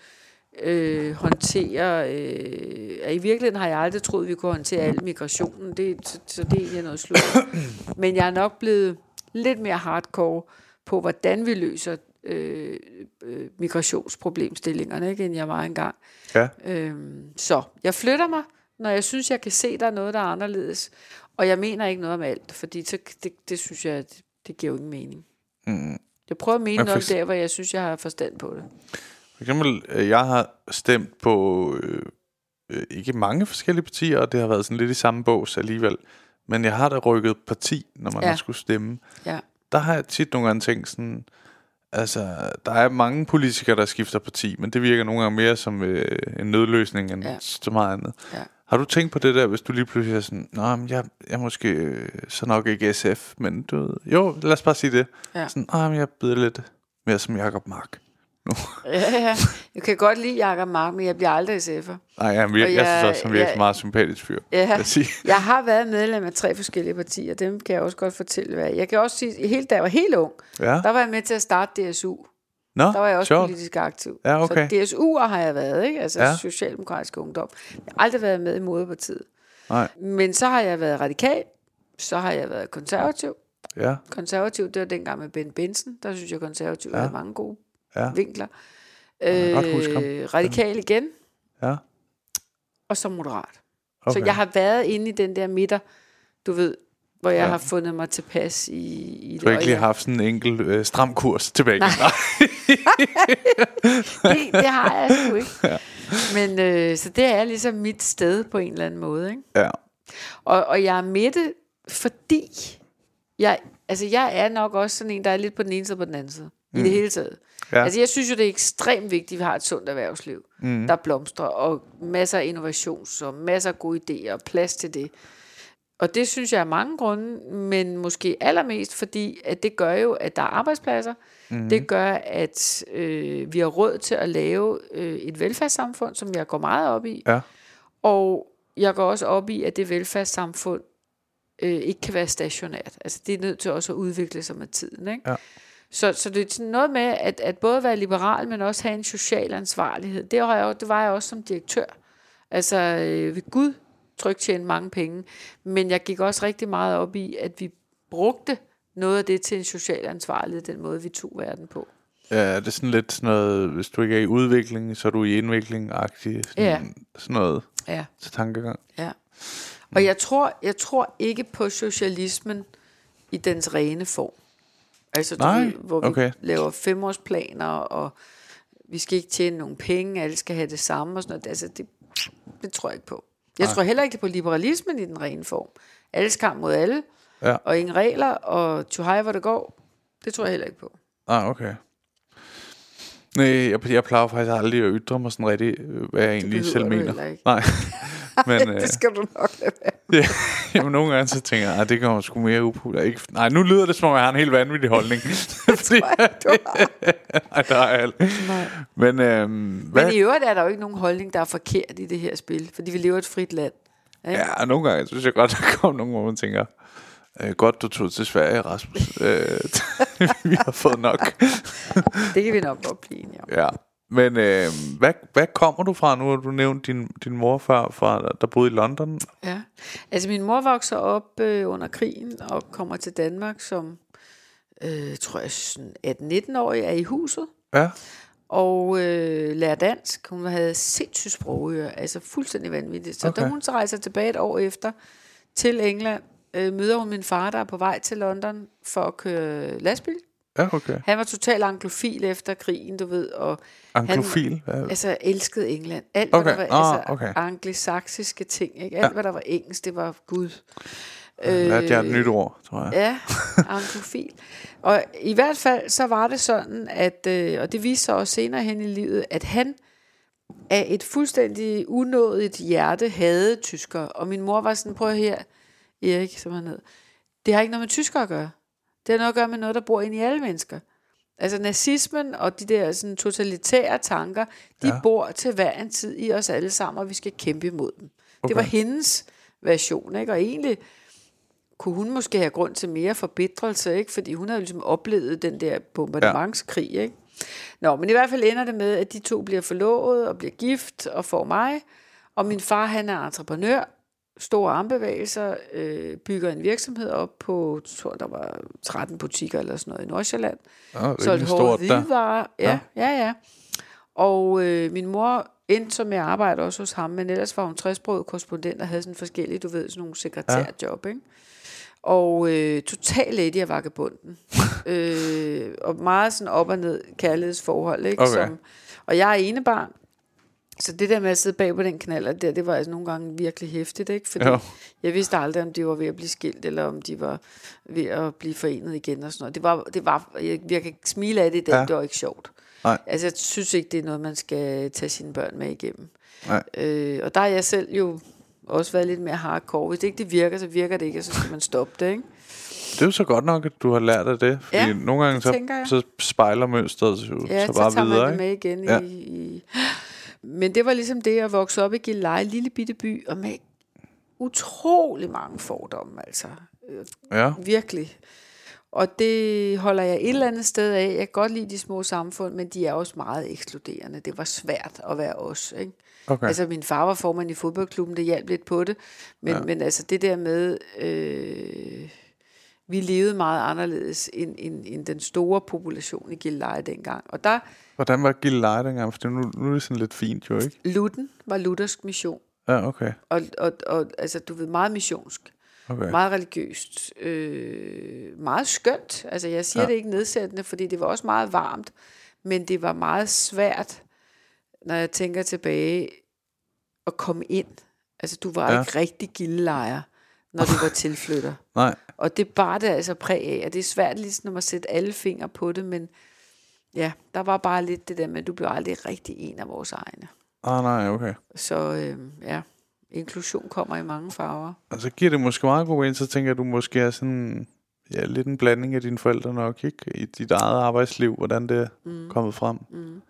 øh, håndtere, øh, at i virkeligheden har jeg aldrig troet, vi kunne håndtere al migrationen, det, så, så det er egentlig noget slut. Men jeg er nok blevet lidt mere hardcore på, hvordan vi løser øh, øh, migrationsproblemstillingerne, ikke, end jeg var engang. Ja. Øhm, så jeg flytter mig, når jeg synes, jeg kan se, der er noget, der er anderledes. Og jeg mener ikke noget om alt, fordi så, det, det synes jeg, det, det giver jo ingen mening. Mm. Jeg prøver at mene Men noget for- der, hvor jeg synes, jeg har forstand på det. For eksempel, øh, jeg har stemt på øh, øh, ikke mange forskellige partier, og det har været sådan lidt i samme bås alligevel. Men jeg har da rykket parti, når man Ja. har skulle stemme. Ja. Der har jeg tit nogle gange tænkt sådan, altså, der er mange politikere, der skifter parti, men det virker nogle gange mere som øh, en nødløsning end Ja. så meget andet. Ja. Har du tænkt på det der, hvis du lige pludselig er sådan, Nå, men jeg, jeg er måske øh, så nok ikke SF, men du ved, jo, lad os bare sige det. Ja. Sådan, Nå, men jeg byder lidt mere som Jacob Mark. Ja, ja. Jeg kan godt lide Jacob Mark, men jeg bliver aldrig SF'er. Nej, Og jeg, jeg jeg- synes også, han virker jeg, meget sympatisk fyr. Ja, Jeg jeg har været medlem af tre forskellige partier, dem kan jeg også godt fortælle, hvad Jeg kan også sige, helt, da jeg var helt ung, Ja. der var jeg med til at starte DSU. Nå, Der var jeg også sjovt. politisk aktiv. Ja, okay. Så DSU'er har jeg været, ikke? Altså Ja. ja. Socialdemokratisk Ungdom. Jeg har aldrig været med i moderpartiet. Nej, Men så har jeg været radikal, så har jeg været konservativ. ja, Konservativ, det var dengang med Ben Benson. Der synes jeg, konservativ ja. Ja. havde mange gode ja, vinkler. ham. radikal igen, ja. og så moderat. Okay. Så jeg har været inde i den der midter, du ved, hvor jeg Ja. har fundet mig tilpas i, i Du har og ikke lige haft sådan en enkelt øh, stram kurs tilbage. Nej. (laughs) det, det har jeg sgu ikke. ja. Men øh, så det er ligesom mit sted på en eller anden måde. Ikke? Ja, Og, og jeg er med det, fordi jeg, altså jeg er nok også sådan en, der er lidt på den ene side og på den anden side. Mm. I det hele taget. Ja. Altså jeg synes jo, det er ekstremt vigtigt, at vi har et sundt erhvervsliv, mm. der blomstrer, og masser af innovation, så masser af gode idéer, og plads til det. Og det synes jeg er mange grunde, men måske allermest fordi, at det gør jo, at der er arbejdspladser. Mm. Det gør, at øh, vi har råd til at lave øh, et velfærdssamfund, som jeg går meget op i. ja, Og jeg går også op i, at det velfærdssamfund øh, ikke kan være stationært. Altså det er nødt til også at udvikle sig med tiden. Ikke? Ja. Så, så det er sådan noget med at, at både være liberal, men også have en social ansvarlighed. Det, har jeg, det var jeg også som direktør. Altså øh, ved Gud trygt tjene mange penge. Men jeg gik også rigtig meget op i, at vi brugte noget af det til en social ansvarlighed, den måde vi tog verden på. ja, det er sådan lidt sådan noget, hvis du ikke er i udvikling, så er du i indvikling-agtig. Sådan, Ja. sådan noget Ja. til tankegang. Ja. Og jeg tror, jeg tror ikke på socialismen i dens rene form. Altså, du Nej, ved, hvor vi okay. laver femårsplaner, og vi skal ikke tjene nogen penge, alle skal have det samme og sådan noget. Altså, det, det tror jeg ikke på. Jeg tror heller ikke på liberalismen i den rene form. Alles kamp mod alle, Ja. og ingen regler, og to high, hvor det går. Det tror jeg heller ikke på. Ah, okay. Nej, jeg, jeg plejer faktisk aldrig at ytre mig sådan rigtig, øh, hvad jeg egentlig behøver selv du mener. Nej, (laughs) (laughs) men øh, det skal du nok lade være. (laughs) ja, jamen, nogle gange så tænker jeg, at det kommer sgu mere upopulær. Ikke, nej, nu lyder det som om, jeg har en helt vanvittig holdning. (laughs) Fordi, Du har. nej, der er alt. Nej. Men, øhm, hvad, Men i øvrigt er der jo ikke nogen holdning, der er forkert i det her spil, fordi vi lever i et frit land. Ikke? Ja, nogle gange synes jeg godt, der kommer nogle, hvor man tænker, øh, godt du tog til Sverige, Rasmus. øh, vi har fået nok. Det kan vi nok godt blive enige om. ja. Men øh, hvad, hvad kommer du fra? Nu har du nævnt din, din morfar, fra, der boede i London. Ja. Altså min mor vokser op øh, under krigen og kommer til Danmark som, øh, tror jeg, sådan 18-19-årig, er i huset Ja, og øh, lærer dansk. Hun havde sindssygt sprogøre, altså fuldstændig vanvittigt. Så okay. da hun så rejser tilbage et år efter til England, øh, møder hun min far, der er på vej til London for at køre lastbil. Ja okay. Han var totalt anglofil efter krigen, du ved, og Anglofil? Han, altså, elskede England. Alt, Okay. hvad der var Ah, altså, okay. angelsaksiske ting. Ikke? Alt, Ja. hvad der var engelsk, det var Gud. Lærte jeg et nyt ord, tror jeg. Øh, Ja, (laughs) anglofil. Og i hvert fald, så var det sådan, at, øh, og det viste sig også senere hen i livet, at han af et fuldstændig unådigt hjerte havde tysker. Og min mor var sådan, prøv her, Erik, som han hed. Det har ikke noget med tysker at gøre. Det har noget at gøre med noget, der bor inde i alle mennesker. Altså nazismen og de der sådan, totalitære tanker, de Ja. ja. bor til hver en tid i os alle sammen, og vi skal kæmpe imod dem. Okay. Det var hendes version, ikke? Og egentlig kunne hun måske have grund til mere forbedrelse, ikke? fordi hun havde ligesom oplevet den der bombardementskrig. Ikke? Nå, men i hvert fald ender det med, at de to bliver forlovet og bliver gift og får mig. Og min far, han er entreprenør, store armbevægelser, øh, bygger en virksomhed op på, tror der var 13 butikker eller sådan noget i Nordsjælland. Ja, det Solgte hårde stort der. hvidevarer. Ja, ja, ja. Og øh, min mor endte så med at arbejde også hos ham, men ellers var hun 60 korrespondent og havde sådan forskellige, du ved, sådan nogle sekretærjob, ikke? Og øh, total lady af vagabunden. (laughs) øh, og meget sådan op og ned kærlighedsforhold, ikke? Okay. Som, og jeg er enebarn, så det der med at sidde bag på den knaller der, det var altså nogle gange virkelig hæftigt, ikke? Fordi Jo. jeg vidste aldrig, om de var ved at blive skilt, eller om de var ved at blive forenet igen og sådan noget. Det var, det var jeg, jeg kan smile af det i dag, Ja. ja. det var ikke sjovt. Nej. Altså, jeg synes ikke, det er noget, man skal tage sine børn med igennem. Nej. Øh, og der er jeg selv jo også været lidt mere hardcore. Hvis det ikke det virker, så virker det ikke, og så skal man stoppe det, ikke? Det er jo så godt nok, at du har lært af det. Fordi Ja, nogle gange så, så spejler mønstret jo Ja, så så, bare tager videre. man det med igen Ja. i, i... Men det var ligesom det at vokse op i Gilleleje, lille bitte by, og med utrolig mange fordomme, altså. Øh, Ja. Virkelig. Og det holder jeg et eller andet sted af. Jeg kan godt lide de små samfund, men de er også meget ekskluderende. Det var svært at være os, ikke? Okay. Altså, min far var formand i fodboldklubben, det hjalp lidt på det. Men, ja. men altså, det der med, øh, vi levede meget anderledes end, end, end den store population i Gilleleje dengang. Og der, Hvordan var Gilleleje dengang? For nu, nu er det sådan lidt fint jo, ikke? Lutten var luthersk mission. Ja, okay. Og, og, og altså, du ved, meget missionsk. okay. Meget religiøst. Øh, meget skønt. Altså, jeg siger Ja. det ikke nedsættende, fordi det var også meget varmt. Men det var meget svært, når jeg tænker tilbage, at komme ind. Altså, du var ja. ikke rigtig gildelejer, når du (laughs) var tilflytter. Nej. Og det bar det altså præg af, og det er svært ligesom at sætte alle fingre på det, men ja, der var bare lidt det der med, at du blev aldrig rigtig en af vores egne. Ah, nej, okay. Så øh, ja, inklusion kommer i mange farver. Og så giver det måske meget god mening, så tænker jeg, at du måske er sådan... Ja, lidt en blanding af dine forældre nok, ikke? I dit eget arbejdsliv, hvordan det er mm. kommet frem. Mm.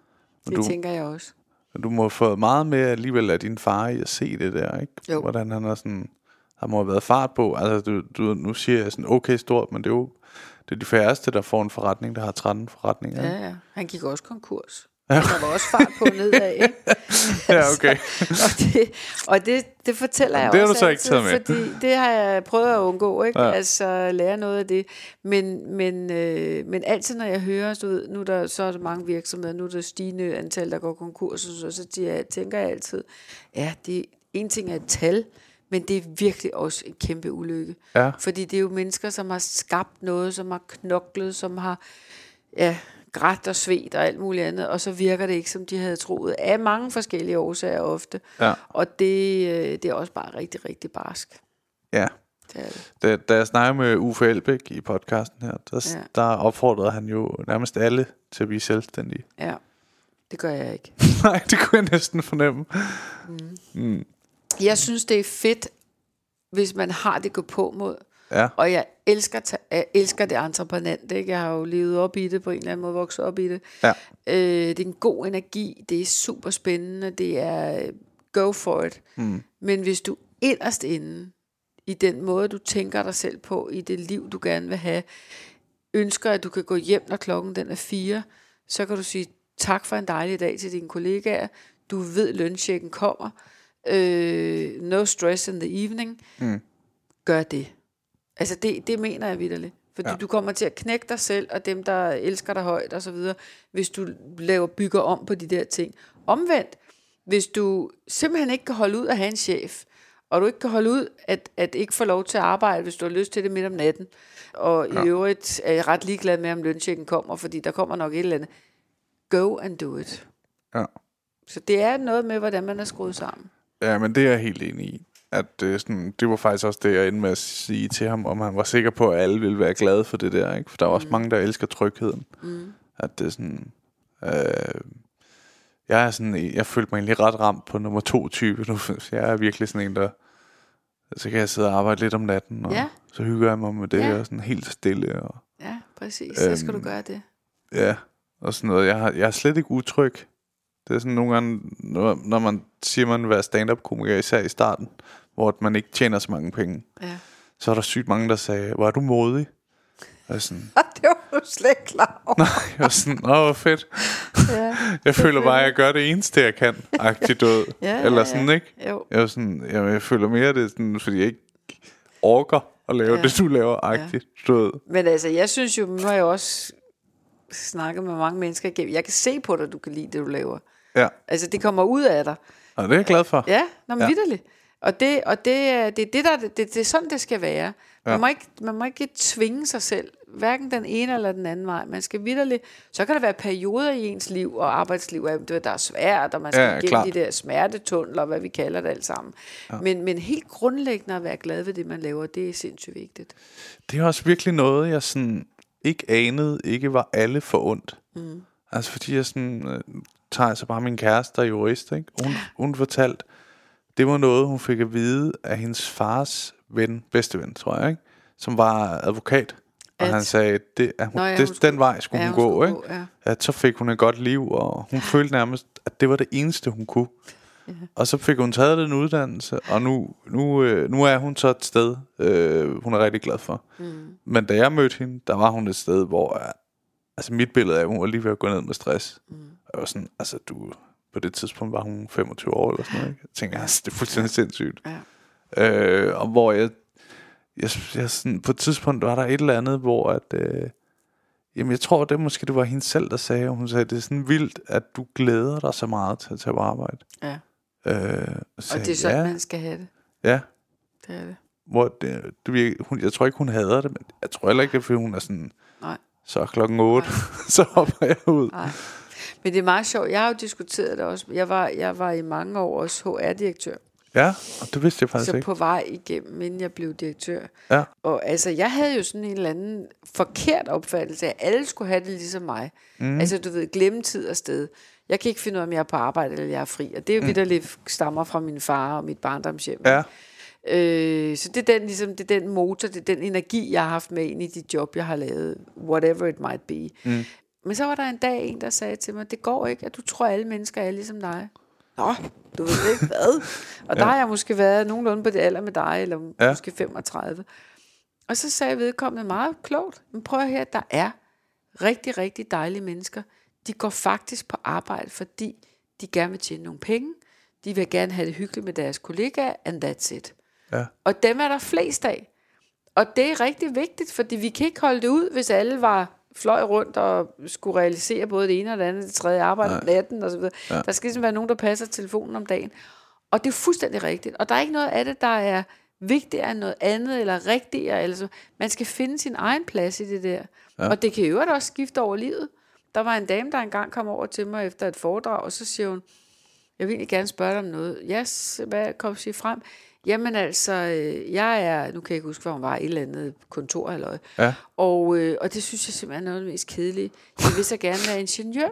Det du- tænker jeg også. Du må have fået meget med alligevel af din far i at se det der, ikke? Jo. Hvordan han er sådan... Der må have været fart på. Altså, du, du, nu siger jeg sådan okay stort, men det er jo det er de færreste, der får en forretning, der har 13 forretninger. Ja, ja. Han gik også konkurs. Ja. Der var også fart på nedad, ikke? (laughs) Ja, okay. og det, og det, det fortæller jeg Det også du så ikke altid, med. fordi det har jeg prøvet at undgå, ikke? Ja. Altså lære noget af det. Men, men, øh, men altid når jeg hører, du ved, nu er der så er der mange virksomheder, nu er der stigende antal, der går konkurs, og så, så tænker jeg altid, ja, det, en ting er et tal, men det er virkelig også en kæmpe ulykke. Ja. Fordi det er jo mennesker, som har skabt noget, som har knoklet, som har ja, grædt og svedt og alt muligt andet, og så virker det ikke, som de havde troet, af mange forskellige årsager ofte. Ja. Og det, øh, det er også bare rigtig, rigtig barsk. Ja. Det er det. Da, da jeg snakkede med Uffe Elbæk i podcasten her, der, ja. Der opfordrede han jo nærmest alle til at blive selvstændige. Ja, det gør jeg ikke. (laughs) Nej, det kunne jeg næsten fornemme. Jeg synes, det er fedt, hvis man har det gå på mod. Ja, Og jeg elsker, ta- jeg elsker det entreprenante. Ikke? Jeg har jo levet op i det på en eller anden måde, vokset op i det. ja, Øh, det er en god energi, det er super spændende, det er go for it. Mm. Men hvis du inderst inde, i den måde, du tænker dig selv på, i det liv, du gerne vil have, ønsker, at du kan gå hjem, når klokken den er fire, så kan du sige tak for en dejlig dag til dine kollegaer. Du ved, lønchecken kommer. Øh, no stress in the evening. Mm. Gør det. Altså, det, det mener jeg vidderligt. Fordi Ja. du kommer til at knække dig selv, og dem, der elsker dig højt og så videre, hvis du laver, bygger om på de der ting. Omvendt, hvis du simpelthen ikke kan holde ud at have en chef, og du ikke kan holde ud at, at ikke få lov til at arbejde, hvis du har lyst til det midt om natten, og ja. i øvrigt er jeg ret ligeglad med, om lønchecken kommer, fordi der kommer nok et eller andet. Go and do it. ja. Så det er noget med, hvordan man er skruet sammen. Ja, men det er jeg helt enig i. At det, sådan, det var faktisk også det, jeg endte med at sige til ham, om han var sikker på, at alle ville være glade for det der. Ikke? For der er også mange, der elsker trygheden. Mm. At det er sådan... Øh, jeg er sådan, jeg følte mig egentlig ret ramt på nummer to type nu. (laughs) Jeg er virkelig sådan en, der... Så kan jeg sidde og arbejde lidt om natten, og Ja. så hygger jeg mig med det, Ja. og sådan helt stille. Og, Ja, præcis. Så skal Øhm, du gøre det. Ja, og sådan noget. Jeg, har, jeg er slet ikke utryg. Det er sådan nogle gange, når, når man siger, man vil være stand-up-komiker, især i starten, hvor man ikke tjener så mange penge, Ja. så var der sygt mange, der sagde, hvor er du modig? Og sådan, (laughs) det var du slet ikke klar over. jeg var sådan, åh, hvor fedt. Ja. (laughs) Jeg føler bare, at jeg gør det eneste, jeg kan, agtigt død. (laughs) Ja, ja, Eller ja. sådan, ikke? Jo. Jeg, var sådan, jeg, jeg føler mere, det er sådan, fordi jeg ikke orker at lave Ja. ja. det, du laver, agtigt død. Men altså, jeg synes jo, nu har jeg også snakket med mange mennesker igennem. Jeg kan se på dig, du kan lide det, du laver. Ja, Altså, det kommer ud af dig. og det er jeg glad for. Ja, når man Ja. vidderligt. Og det, og det, er- det, er det, der, det, det er sådan, det skal være. Man, Ja. må ikke, man må ikke tvinge sig selv, hverken den ene eller den anden vej. Man skal vidderligt, så kan der være perioder i ens liv og arbejdsliv, der er svært, og man skal Ja, ja, igennem klart. de der smertetunneler, hvad vi kalder det alt sammen. Ja. Men, men helt grundlæggende at være glad ved det, man laver, det er sindssygt vigtigt. Det er også virkelig noget, jeg sådan ikke anede, ikke var alle for ondt. Mm. Altså fordi jeg sådan, øh, tager jeg så bare min kæreste, der er jurist, ikke? Hun, hun fortalte, det var noget, hun fik at vide af hendes fars ven, bedste ven, tror jeg, ikke? Som var advokat. Og At- han sagde, det, at hun, Nå ja, det, skulle- den vej skulle ja, hun hun gå, skulle ikke? gå, ja. At så fik hun et godt liv, og hun følte nærmest, at det var det eneste, hun kunne. Og så fik hun taget den uddannelse, og nu, nu, øh, nu er hun så et sted, øh, hun er rigtig glad for. Mm. Men da jeg mødte hende, der var hun et sted, hvor altså mit billede af, at hun var lige ved at gå ned med stress. Mm. Jeg var sådan, altså du, på det tidspunkt var hun 25 år eller sådan noget. Ikke? Jeg tænkte, altså, det er fuldstændig sindssygt. Ja. Øh, og hvor jeg, jeg, jeg sådan, på et tidspunkt var der et eller andet, hvor at, øh, jamen jeg tror, det måske det var hende selv, der sagde, hun sagde, det er sådan vildt, at du glæder dig så meget til at tage på arbejde. Ja. Øh, Og sagde, det er sådan, ja, man skal have det. ja, Det er det. hvor det, det virker, hun, jeg tror ikke, hun hader det, men jeg tror heller ikke, det er, fordi hun er sådan. Så klokken 8, (laughs) så hopper jeg ud. Nej. Men det er meget sjovt. Jeg har jo diskuteret det også. Jeg var, jeg var i mange år også HR-direktør. Ja, og det vidste jeg faktisk Så ikke. på vej igennem, inden jeg blev direktør. Ja. Og altså, jeg havde jo sådan en eller anden forkert opfattelse af, at alle skulle have det ligesom mig. Mm. Altså, du ved, glemme tid og sted. Jeg kan ikke finde ud af, om jeg er på arbejde eller jeg er fri. Og det er jo mm. vidderligt stammer fra min far og mit barndomshjem. Ja, Øh, så det er, den, ligesom, det er den motor, det er den energi, jeg har haft med ind i de job, jeg har lavet. Whatever it might be. Mm. Men så var der en dag en, der sagde til mig, det går ikke, at du tror, at alle mennesker er ligesom dig. Nå, du ved ikke hvad. (laughs) Og der har jeg måske været nogenlunde på det alder med dig, eller Ja. ja. måske 35. Og så sagde vedkommende meget klogt, men prøv at høre, der er rigtig, rigtig dejlige mennesker. De går faktisk på arbejde, fordi de gerne vil tjene nogle penge. De vil gerne have det hyggeligt med deres kollegaer, and that's it. Ja, Og dem er der flest af. Og det er rigtig vigtigt, fordi vi kan ikke holde det ud, hvis alle var fløj rundt og skulle realisere både det ene og det andet, det tredje arbejde om natten og så videre. Ja. Der skal ligesom være nogen, der passer telefonen om dagen. Og det er fuldstændig rigtigt. Og der er ikke noget af det, der er vigtigere end noget andet, eller rigtigere. Eller så. Man skal finde sin egen plads i det der. Ja. Og det kan jo også skifte over livet. Der var en dame, der engang kom over til mig efter et foredrag, og så siger hun, jeg vil egentlig gerne spørge dig om noget. Yes, hvad kom sige frem? Jamen altså, øh, jeg er, nu kan jeg ikke huske, hvor hun var, i et eller andet kontor eller noget. Ja. Og, øh, og det synes jeg simpelthen er noget af det mest kedelige. Jeg vil så gerne være ingeniør.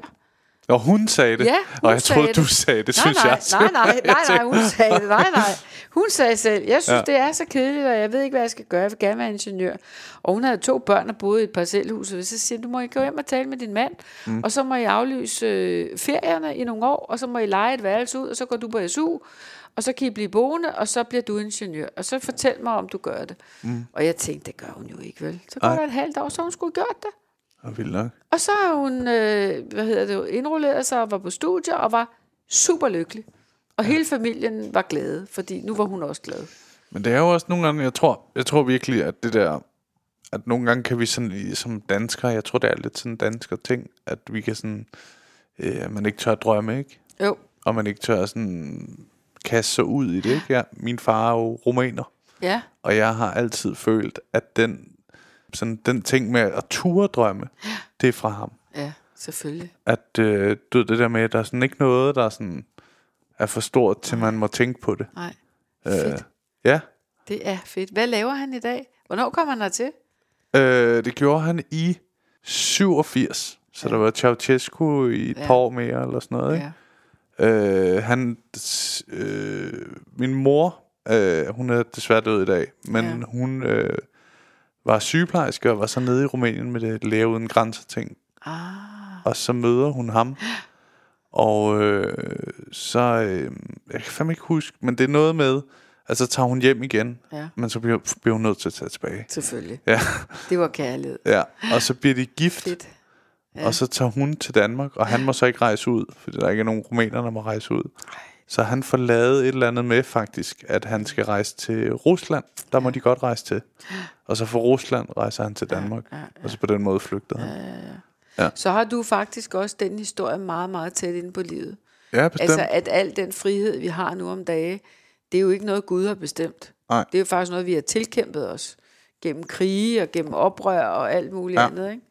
og hun sagde det, Ja, hun og jeg troede, du sagde det, nej, synes nej, jeg. Nej, nej, (laughs) nej, nej, hun sagde det. Nej, nej. Hun sagde selv, jeg synes, Ja. det er så kedeligt, og jeg ved ikke, hvad jeg skal gøre. Jeg vil gerne være ingeniør. Og hun havde to børn og boede i et parcelhus, og så siger du må I gå hjem og tale med din mand, mm. og så må I aflyse øh, ferierne i nogle år, og så må I lege et værelse ud, og så går du på SU, og så kan I blive boende, og så bliver du ingeniør. Og så fortæl mig, om du gør det. Mm. Og jeg tænkte, det gør hun jo ikke, vel? Så går der et halvt år, så hun skulle gjort det. Og vildt nok. Og så har hun, øh, hvad hedder det, indrulleret sig og var på studie og var super lykkelig. Og hele familien var glade, fordi nu var hun også glad. Men det er jo også nogle gange, jeg tror, jeg tror virkelig, at det der, at nogle gange kan vi sådan, som danskere, jeg tror, det er lidt sådan dansker ting, at vi kan sådan, øh, man ikke tør drømme, ikke? Jo, Og man ikke tør sådan kaste sig ud i det, ikke? Ja, min far er jo romaner, ja, og jeg har altid følt, at den, sådan, den ting med at ture drømme, det er fra ham. ja, selvfølgelig. At øh, du ved, det der med, at der er sådan ikke noget, der sådan er for stort, til man må tænke på det. Nej, Øh, fedt. ja, Det er fedt. Hvad laver han i dag? Hvornår kommer han der til? Øh, det gjorde han i 87. Så ja. der var Ceausescu i et ja. Ja. par år mere, eller sådan noget. Ikke? Ja. Øh, han, øh, min mor, øh, hun er desværre død i dag, men ja. Hun øh, var sygeplejerske og var så nede i Rumænien med det læge uden grænser ting. Ah, Og så møder hun ham. Og øh, så, øh, jeg kan fandme ikke huske, men det er noget med, Altså tager hun hjem igen, Ja. men så bliver, bliver hun nødt til at tage tilbage. Selvfølgelig. Ja, Det var kærlighed. ja. Og så bliver de gift, Fedt. Ja. og så tager hun til Danmark, og han må så ikke rejse ud, fordi der ikke er nogen rumæner, der må rejse ud. Så han får lavet et eller andet med faktisk, at han skal rejse til Rusland. Der må de godt rejse til. Og så fra Rusland rejser han til Danmark. Og så på den måde flygter han. Så har du faktisk også den historie meget, meget tæt inde på livet. Ja, bestemt. Altså, at al den frihed, vi har nu om dage, det er jo ikke noget, Gud har bestemt. Nej. Det er jo faktisk noget, vi har tilkæmpet os. Gennem krige og gennem oprør og alt muligt Ja. ja. andet, ikke?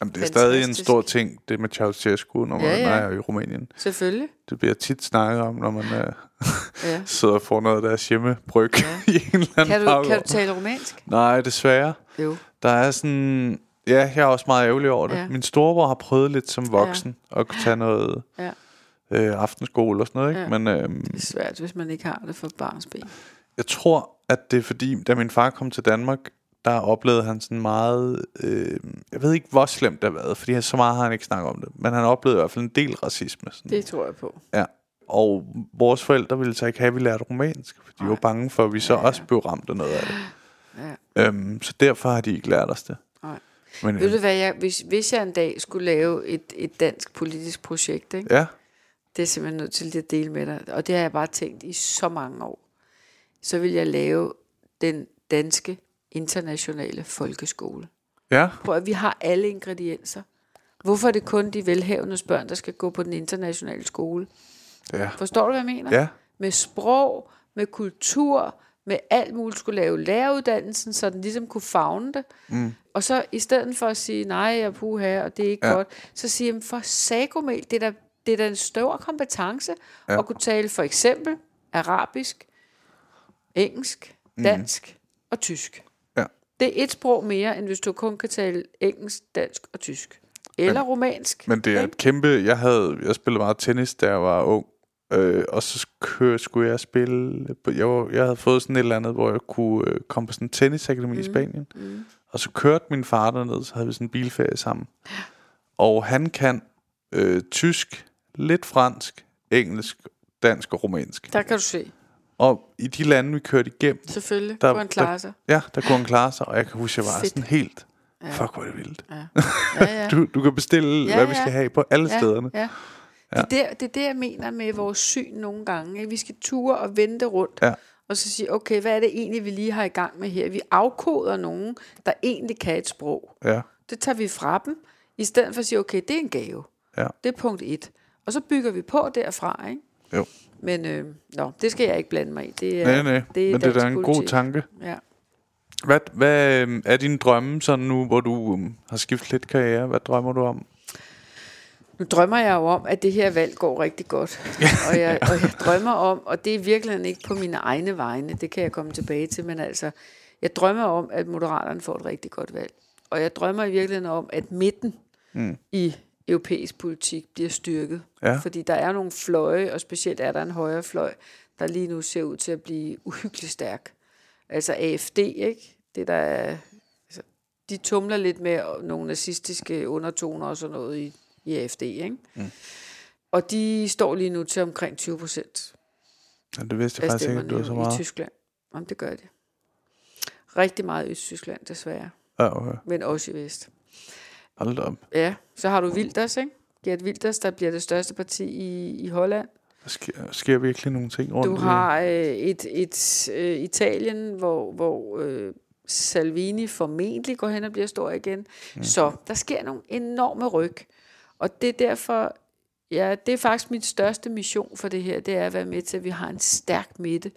Jamen, det er stadig en stor ting, det med Ceausescu, når man Ja, ja. er i Rumænien. Selvfølgelig. Det bliver tit snakket om, når man uh, (laughs) Ja. (laughs) sidder og får noget af deres hjemmebryg ja. (laughs) i en eller anden Kan, du, kan du tale romansk? Nej, desværre. Jo. Der er sådan... Ja, jeg er også meget ærgerlig over det. Ja. Min storebror har prøvet lidt som voksen ja. at tage noget Ja. øh, aftenskole og sådan noget. Ikke? Ja. Men øhm, Det er svært, hvis man ikke har det for barns ben. jeg tror, at det er fordi, da min far kom til Danmark, der oplevede han sådan meget... Øh, jeg ved ikke, hvor slemt det har været, fordi så meget har han ikke snakket om det. Men han oplevede i hvert fald en del racisme. Sådan. Det tror jeg på. Ja. Og vores forældre ville så ikke have, at vi lærte romansk, for de var bange for, at vi så ja. også blev ramt af noget af det. Ja. Øhm, så derfor har de ikke lært os det. Nej. Men, Ved øh, du hvad, jeg, hvis, hvis jeg en dag skulle lave et, et dansk politisk projekt, ikke? ja, det er simpelthen nødt til at dele med dig, og det har jeg bare tænkt i så mange år, så vil jeg lave den danske internationale folkeskole. ja, Prøv at vi har alle ingredienser. Hvorfor er det kun de velhavende børn, der skal gå på den internationale skole? ja, Forstår du, hvad jeg mener? ja, Med sprog, med kultur, med alt muligt skulle lave læreruddannelsen, så den ligesom kunne fagne det. Mm. Og så i stedet for at sige, nej, jeg puha, og det er ikke Ja. godt, så siger jeg, for sagomel, det er da, det er da en stor kompetence ja. at kunne tale for eksempel arabisk, engelsk, dansk mm. og tysk. Ja. Det er et sprog mere, end hvis du kun kan tale engelsk, dansk og tysk. Eller romansk. Men det er et kæmpe... Jeg havde jeg spillede meget tennis, da jeg var ung. Øh, og så skulle jeg spille... Jeg, var, jeg havde fået sådan et eller andet, hvor jeg kunne øh, komme på sådan en tennisakademi mm. i Spanien. Mm. Og så kørte min far derned, så havde vi sådan en bilferie sammen. Og han kan øh, tysk, lidt fransk, engelsk, dansk og romansk. Der kan du se. Og i de lande, vi kørte igennem, Selvfølgelig. Der- Der, kunne han klare sig. ja, der kunne han klare sig. Og jeg kan huske, jeg var Fedt. sådan helt... Ja. Fuck, hvor er det vildt. Ja, (laughs) ja. Du, du kan bestille, ja, Ja, hvad vi ja. skal have på alle stederne. Ja. Det, er der, det er det, jeg mener med vores syn nogle gange. Ikke? Vi skal ture og vente rundt, Ja. og så sige, okay, hvad er det egentlig, vi lige har i gang med her? Vi afkoder nogen, der egentlig kan et sprog. Ja. Det tager vi fra dem, i stedet for at sige, okay, det er en gave. Ja. Det er punkt et. Og så bygger vi på derfra, ikke? Jo. Men øh, nå, det skal jeg ikke blande mig i. Det er, Nej, nej. Det er Men det er da en politik. god tanke. Ja. Hvad, hvad øhm, er dine drømme sådan nu, hvor du øhm, har skiftet lidt karriere? Hvad drømmer du om? Nu drømmer jeg jo om, at det her valg går rigtig godt. og, jeg, og jeg drømmer om, og det er virkelig ikke på mine egne vegne, det kan jeg komme tilbage til, men altså, jeg drømmer om, at Moderaterne får et rigtig godt valg. Og jeg drømmer i virkeligheden om, at midten mm. i europæisk politik bliver styrket. Ja. Fordi der er nogle fløje, og specielt er der en højre fløj, der lige nu ser ud til at blive (laughs) uhyggeligt stærk. Altså AFD, ikke? Det der er, altså, de tumler lidt med nogle nazistiske undertoner og sådan noget i, i AFD, ikke? Mm. Og de står lige nu til omkring 20 procent Ja, det vidste jeg faktisk ikke, at du var så jo i meget. Tyskland. Jamen, det gør de. Rigtig meget i Østtyskland, desværre. Ja, okay. Men også i Vest. Hold da op. Ja, så har du Wilders, ikke? Gert Wilders, der bliver det største parti i, i Holland. Der sker, sker virkelig nogle ting rundt Du har øh, et, et øh, Italien, hvor, hvor øh, Salvini formentlig går hen og bliver stor igen. Mm. Så der sker nogle enorme ryg. Og det er derfor, ja, det er faktisk min største mission for det her, det er at være med til, at vi har en stærk midte.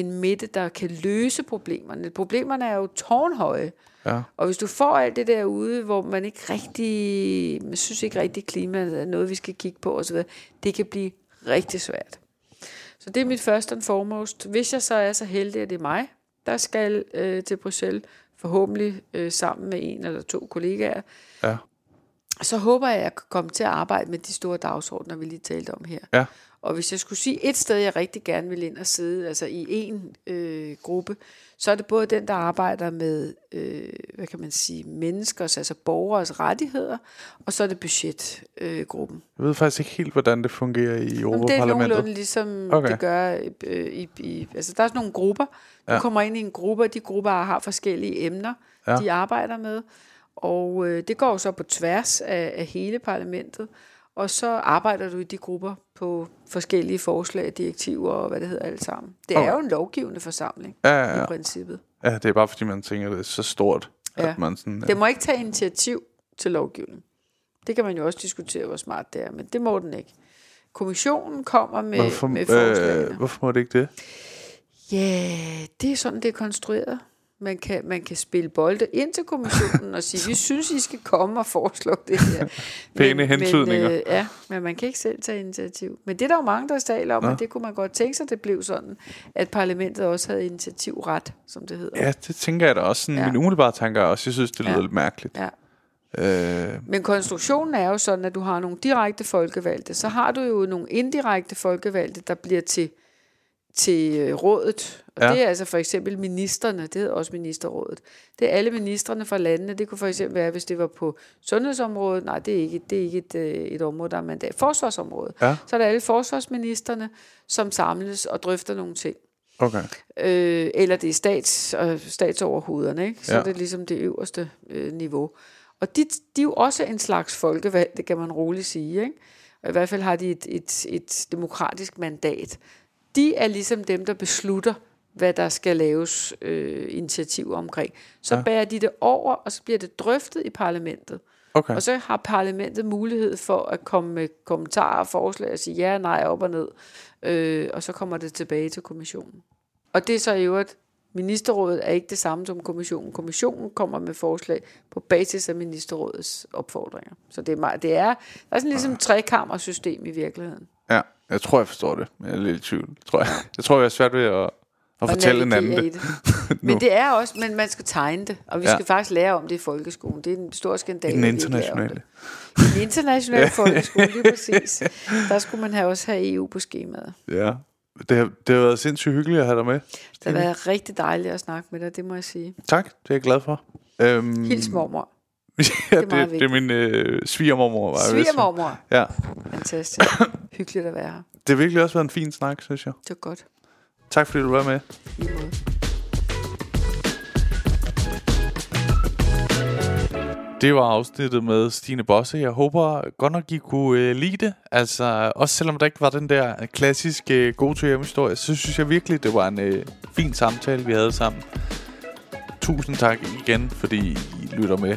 En midte, der kan løse problemerne. Problemerne er jo tårnhøje. Ja. Og hvis du får alt det derude, hvor man ikke rigtig, man synes ikke rigtig klimaet er noget, vi skal kigge på osv., det kan blive rigtig svært. Så det er mit første and foremost. Hvis jeg så er så heldig, at det er mig, der skal øh, til Bruxelles, forhåbentlig øh, sammen med en eller to kollegaer, Ja. så håber jeg, at jeg kan komme til at arbejde med de store dagsordner, vi lige talte om her. Ja. Og hvis jeg skulle sige et sted, jeg rigtig gerne vil ind og sidde, altså i en øh, gruppe, så er det både den, der arbejder med, øh, hvad kan man sige, menneskers, altså borgers rettigheder, og så er det budgetgruppen. Øh. Jeg ved faktisk ikke helt, hvordan det fungerer i Jamen, det er Europaparlamentet. nogenlunde ligesom Okay. det gør øh, i, i, altså der er sådan nogle grupper. Du Ja. kommer ind i en gruppe, og de grupper har forskellige emner, Ja. de arbejder med. Og øh, det går så på tværs af, af hele parlamentet. Og så arbejder du i de grupper på forskellige forslag, direktiver og hvad det hedder alt sammen. Det er Okay. jo en lovgivende forsamling Ja, ja, ja. i princippet. ja, det er bare fordi, man tænker, at det er så stort, Ja. at man sådan... Det må ikke tage initiativ til lovgivning. Det kan man jo også diskutere, hvor smart det er, men det må den ikke. Kommissionen kommer med, hvorfor, med forslagene. øh, hvorfor må det ikke det? Ja, det er sådan, det er konstrueret. Man kan, man kan spille bolde ind til kommissionen og sige, vi (laughs) synes, I skal komme og foreslå det her. (laughs) Pæne hentydninger. Men, øh, ja, men man kan ikke selv tage initiativ. Men det er der jo mange, der taler om, Nå. og det kunne man godt tænke sig, det blev sådan, at parlamentet også havde initiativret, som det hedder. Ja, det tænker jeg da også. Sådan, ja. Ja. Min umiddelbare tanker er også, jeg synes, det lyder Ja. lidt mærkeligt. Ja. Øh, Men konstruktionen er jo sådan, at du har nogle direkte folkevalgte, så har du jo nogle indirekte folkevalgte, der bliver til, til øh, rådet. Og Ja. det er altså for eksempel ministerne, det hedder også ministerrådet. Det er alle ministerne fra landene. Det kunne for eksempel være, hvis det var på sundhedsområdet. Nej, det er ikke, det er ikke et, øh, et område, der er mandat. Forsvarsområdet. Ja. Så er der alle forsvarsministerne, som samles og drøfter nogle ting. okay. Øh, eller det er stats, øh, statsoverhovederne, ikke? så Ja. ja. det er ligesom det øverste øh, niveau. Og de, de er jo også en slags folkevalg, det kan man roligt sige. Ikke? Og I hvert fald har de et, et, et demokratisk mandat. De er ligesom dem, der beslutter, hvad der skal laves øh, initiativer omkring. Så Ja. bærer de det over, og så bliver det drøftet i parlamentet. okay. Og så har parlamentet mulighed for at komme med kommentarer og forslag og sige ja, nej, op og ned. Øh, og så kommer det tilbage til kommissionen. Og det er så i øvrigt, ministerrådet er ikke det samme som kommissionen. Kommissionen kommer med forslag på basis af ministerrådets opfordringer. Så det er, meget, det er, der er sådan ligesom et trekammersystem i virkeligheden. Jeg tror, jeg forstår det. Men jeg er lidt i tvivl, tror jeg. Jeg tror, jeg er svært ved at, at Og fortælle en anden (laughs) det. det. Men det er også, men man skal tegne det, og vi Ja. skal faktisk lære om det i folkeskolen. Det er en stor skandale. I den internationale. I den internationale (laughs) folkeskole, lige præcis. Der skulle man have også have EU på skemaet. Ja. Det har, det har været sindssygt hyggeligt at have dig med. Det har været rigtig dejligt at snakke med dig, det må jeg sige. Tak, det er jeg glad for. Øhm, Hils mormor. Ja, er det, meget det, er min øh, svigermormor. Svigermormor. Ja, Fantastisk. (coughs) Hyggeligt at være her. det har virkelig også været en fin snak, synes jeg. Det var godt. Tak fordi du var med. I måde. Det var afsnittet med Stine Bosse. Jeg håber godt nok, I kunne øh, lide det. Altså, også selvom der ikke var den der klassiske øh, god to hjem historie, så synes jeg virkelig, det var en øh, fin samtale, vi havde sammen. Tusind tak igen, fordi I lytter med.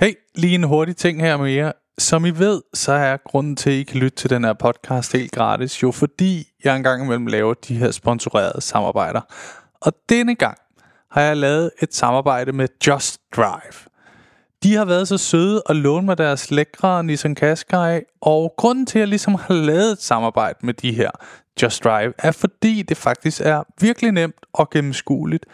Hey, lige en hurtig ting her med jer. Som I ved, så er grunden til, at I kan lytte til den her podcast helt gratis, jo fordi jeg engang imellem laver de her sponsorerede samarbejder. Og denne gang har jeg lavet et samarbejde med Just Drive. De har været så søde at låne mig deres lækre Nissan Qashqai, og grunden til, at jeg ligesom har lavet et samarbejde med de her Just Drive, er fordi det faktisk er virkelig nemt og gennemskueligt.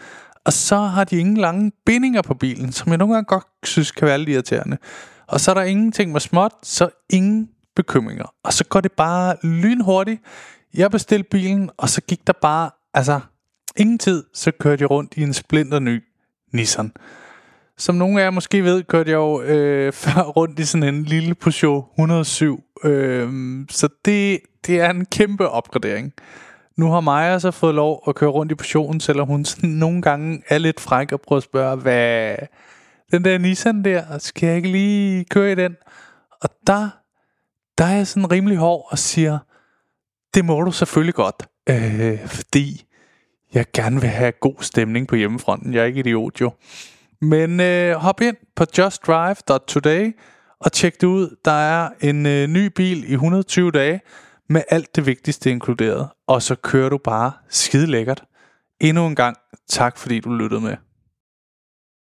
Og så har de ingen lange bindinger på bilen, som jeg nogle gange godt synes kan være lidt irriterende. Og så er der ingenting med småt, så ingen bekymringer. Og så går det bare lynhurtigt. Jeg bestilte bilen, og så gik der bare, altså ingen tid, så kørte jeg rundt i en splinter ny Nissan. Som nogle af jer måske ved, kørte jeg jo øh, (laughs) før rundt i sådan en lille Peugeot 107. Øh, så det, det er en kæmpe opgradering. Nu har Maja så fået lov at køre rundt i portionen, selvom hun sådan nogle gange er lidt fræk og prøver at spørge, hvad den der Nissan der, skal jeg ikke lige køre i den? Og der, der er jeg sådan rimelig hård og siger, det må du selvfølgelig godt, øh, fordi jeg gerne vil have god stemning på hjemmefronten. Jeg er ikke idiot jo. Men øh, hop ind på justdrive.today og tjek det ud. Der er en øh, ny bil i 120 dage med alt det vigtigste inkluderet. Og så kører du bare skide lækkert. Endnu en gang tak fordi du lyttede med.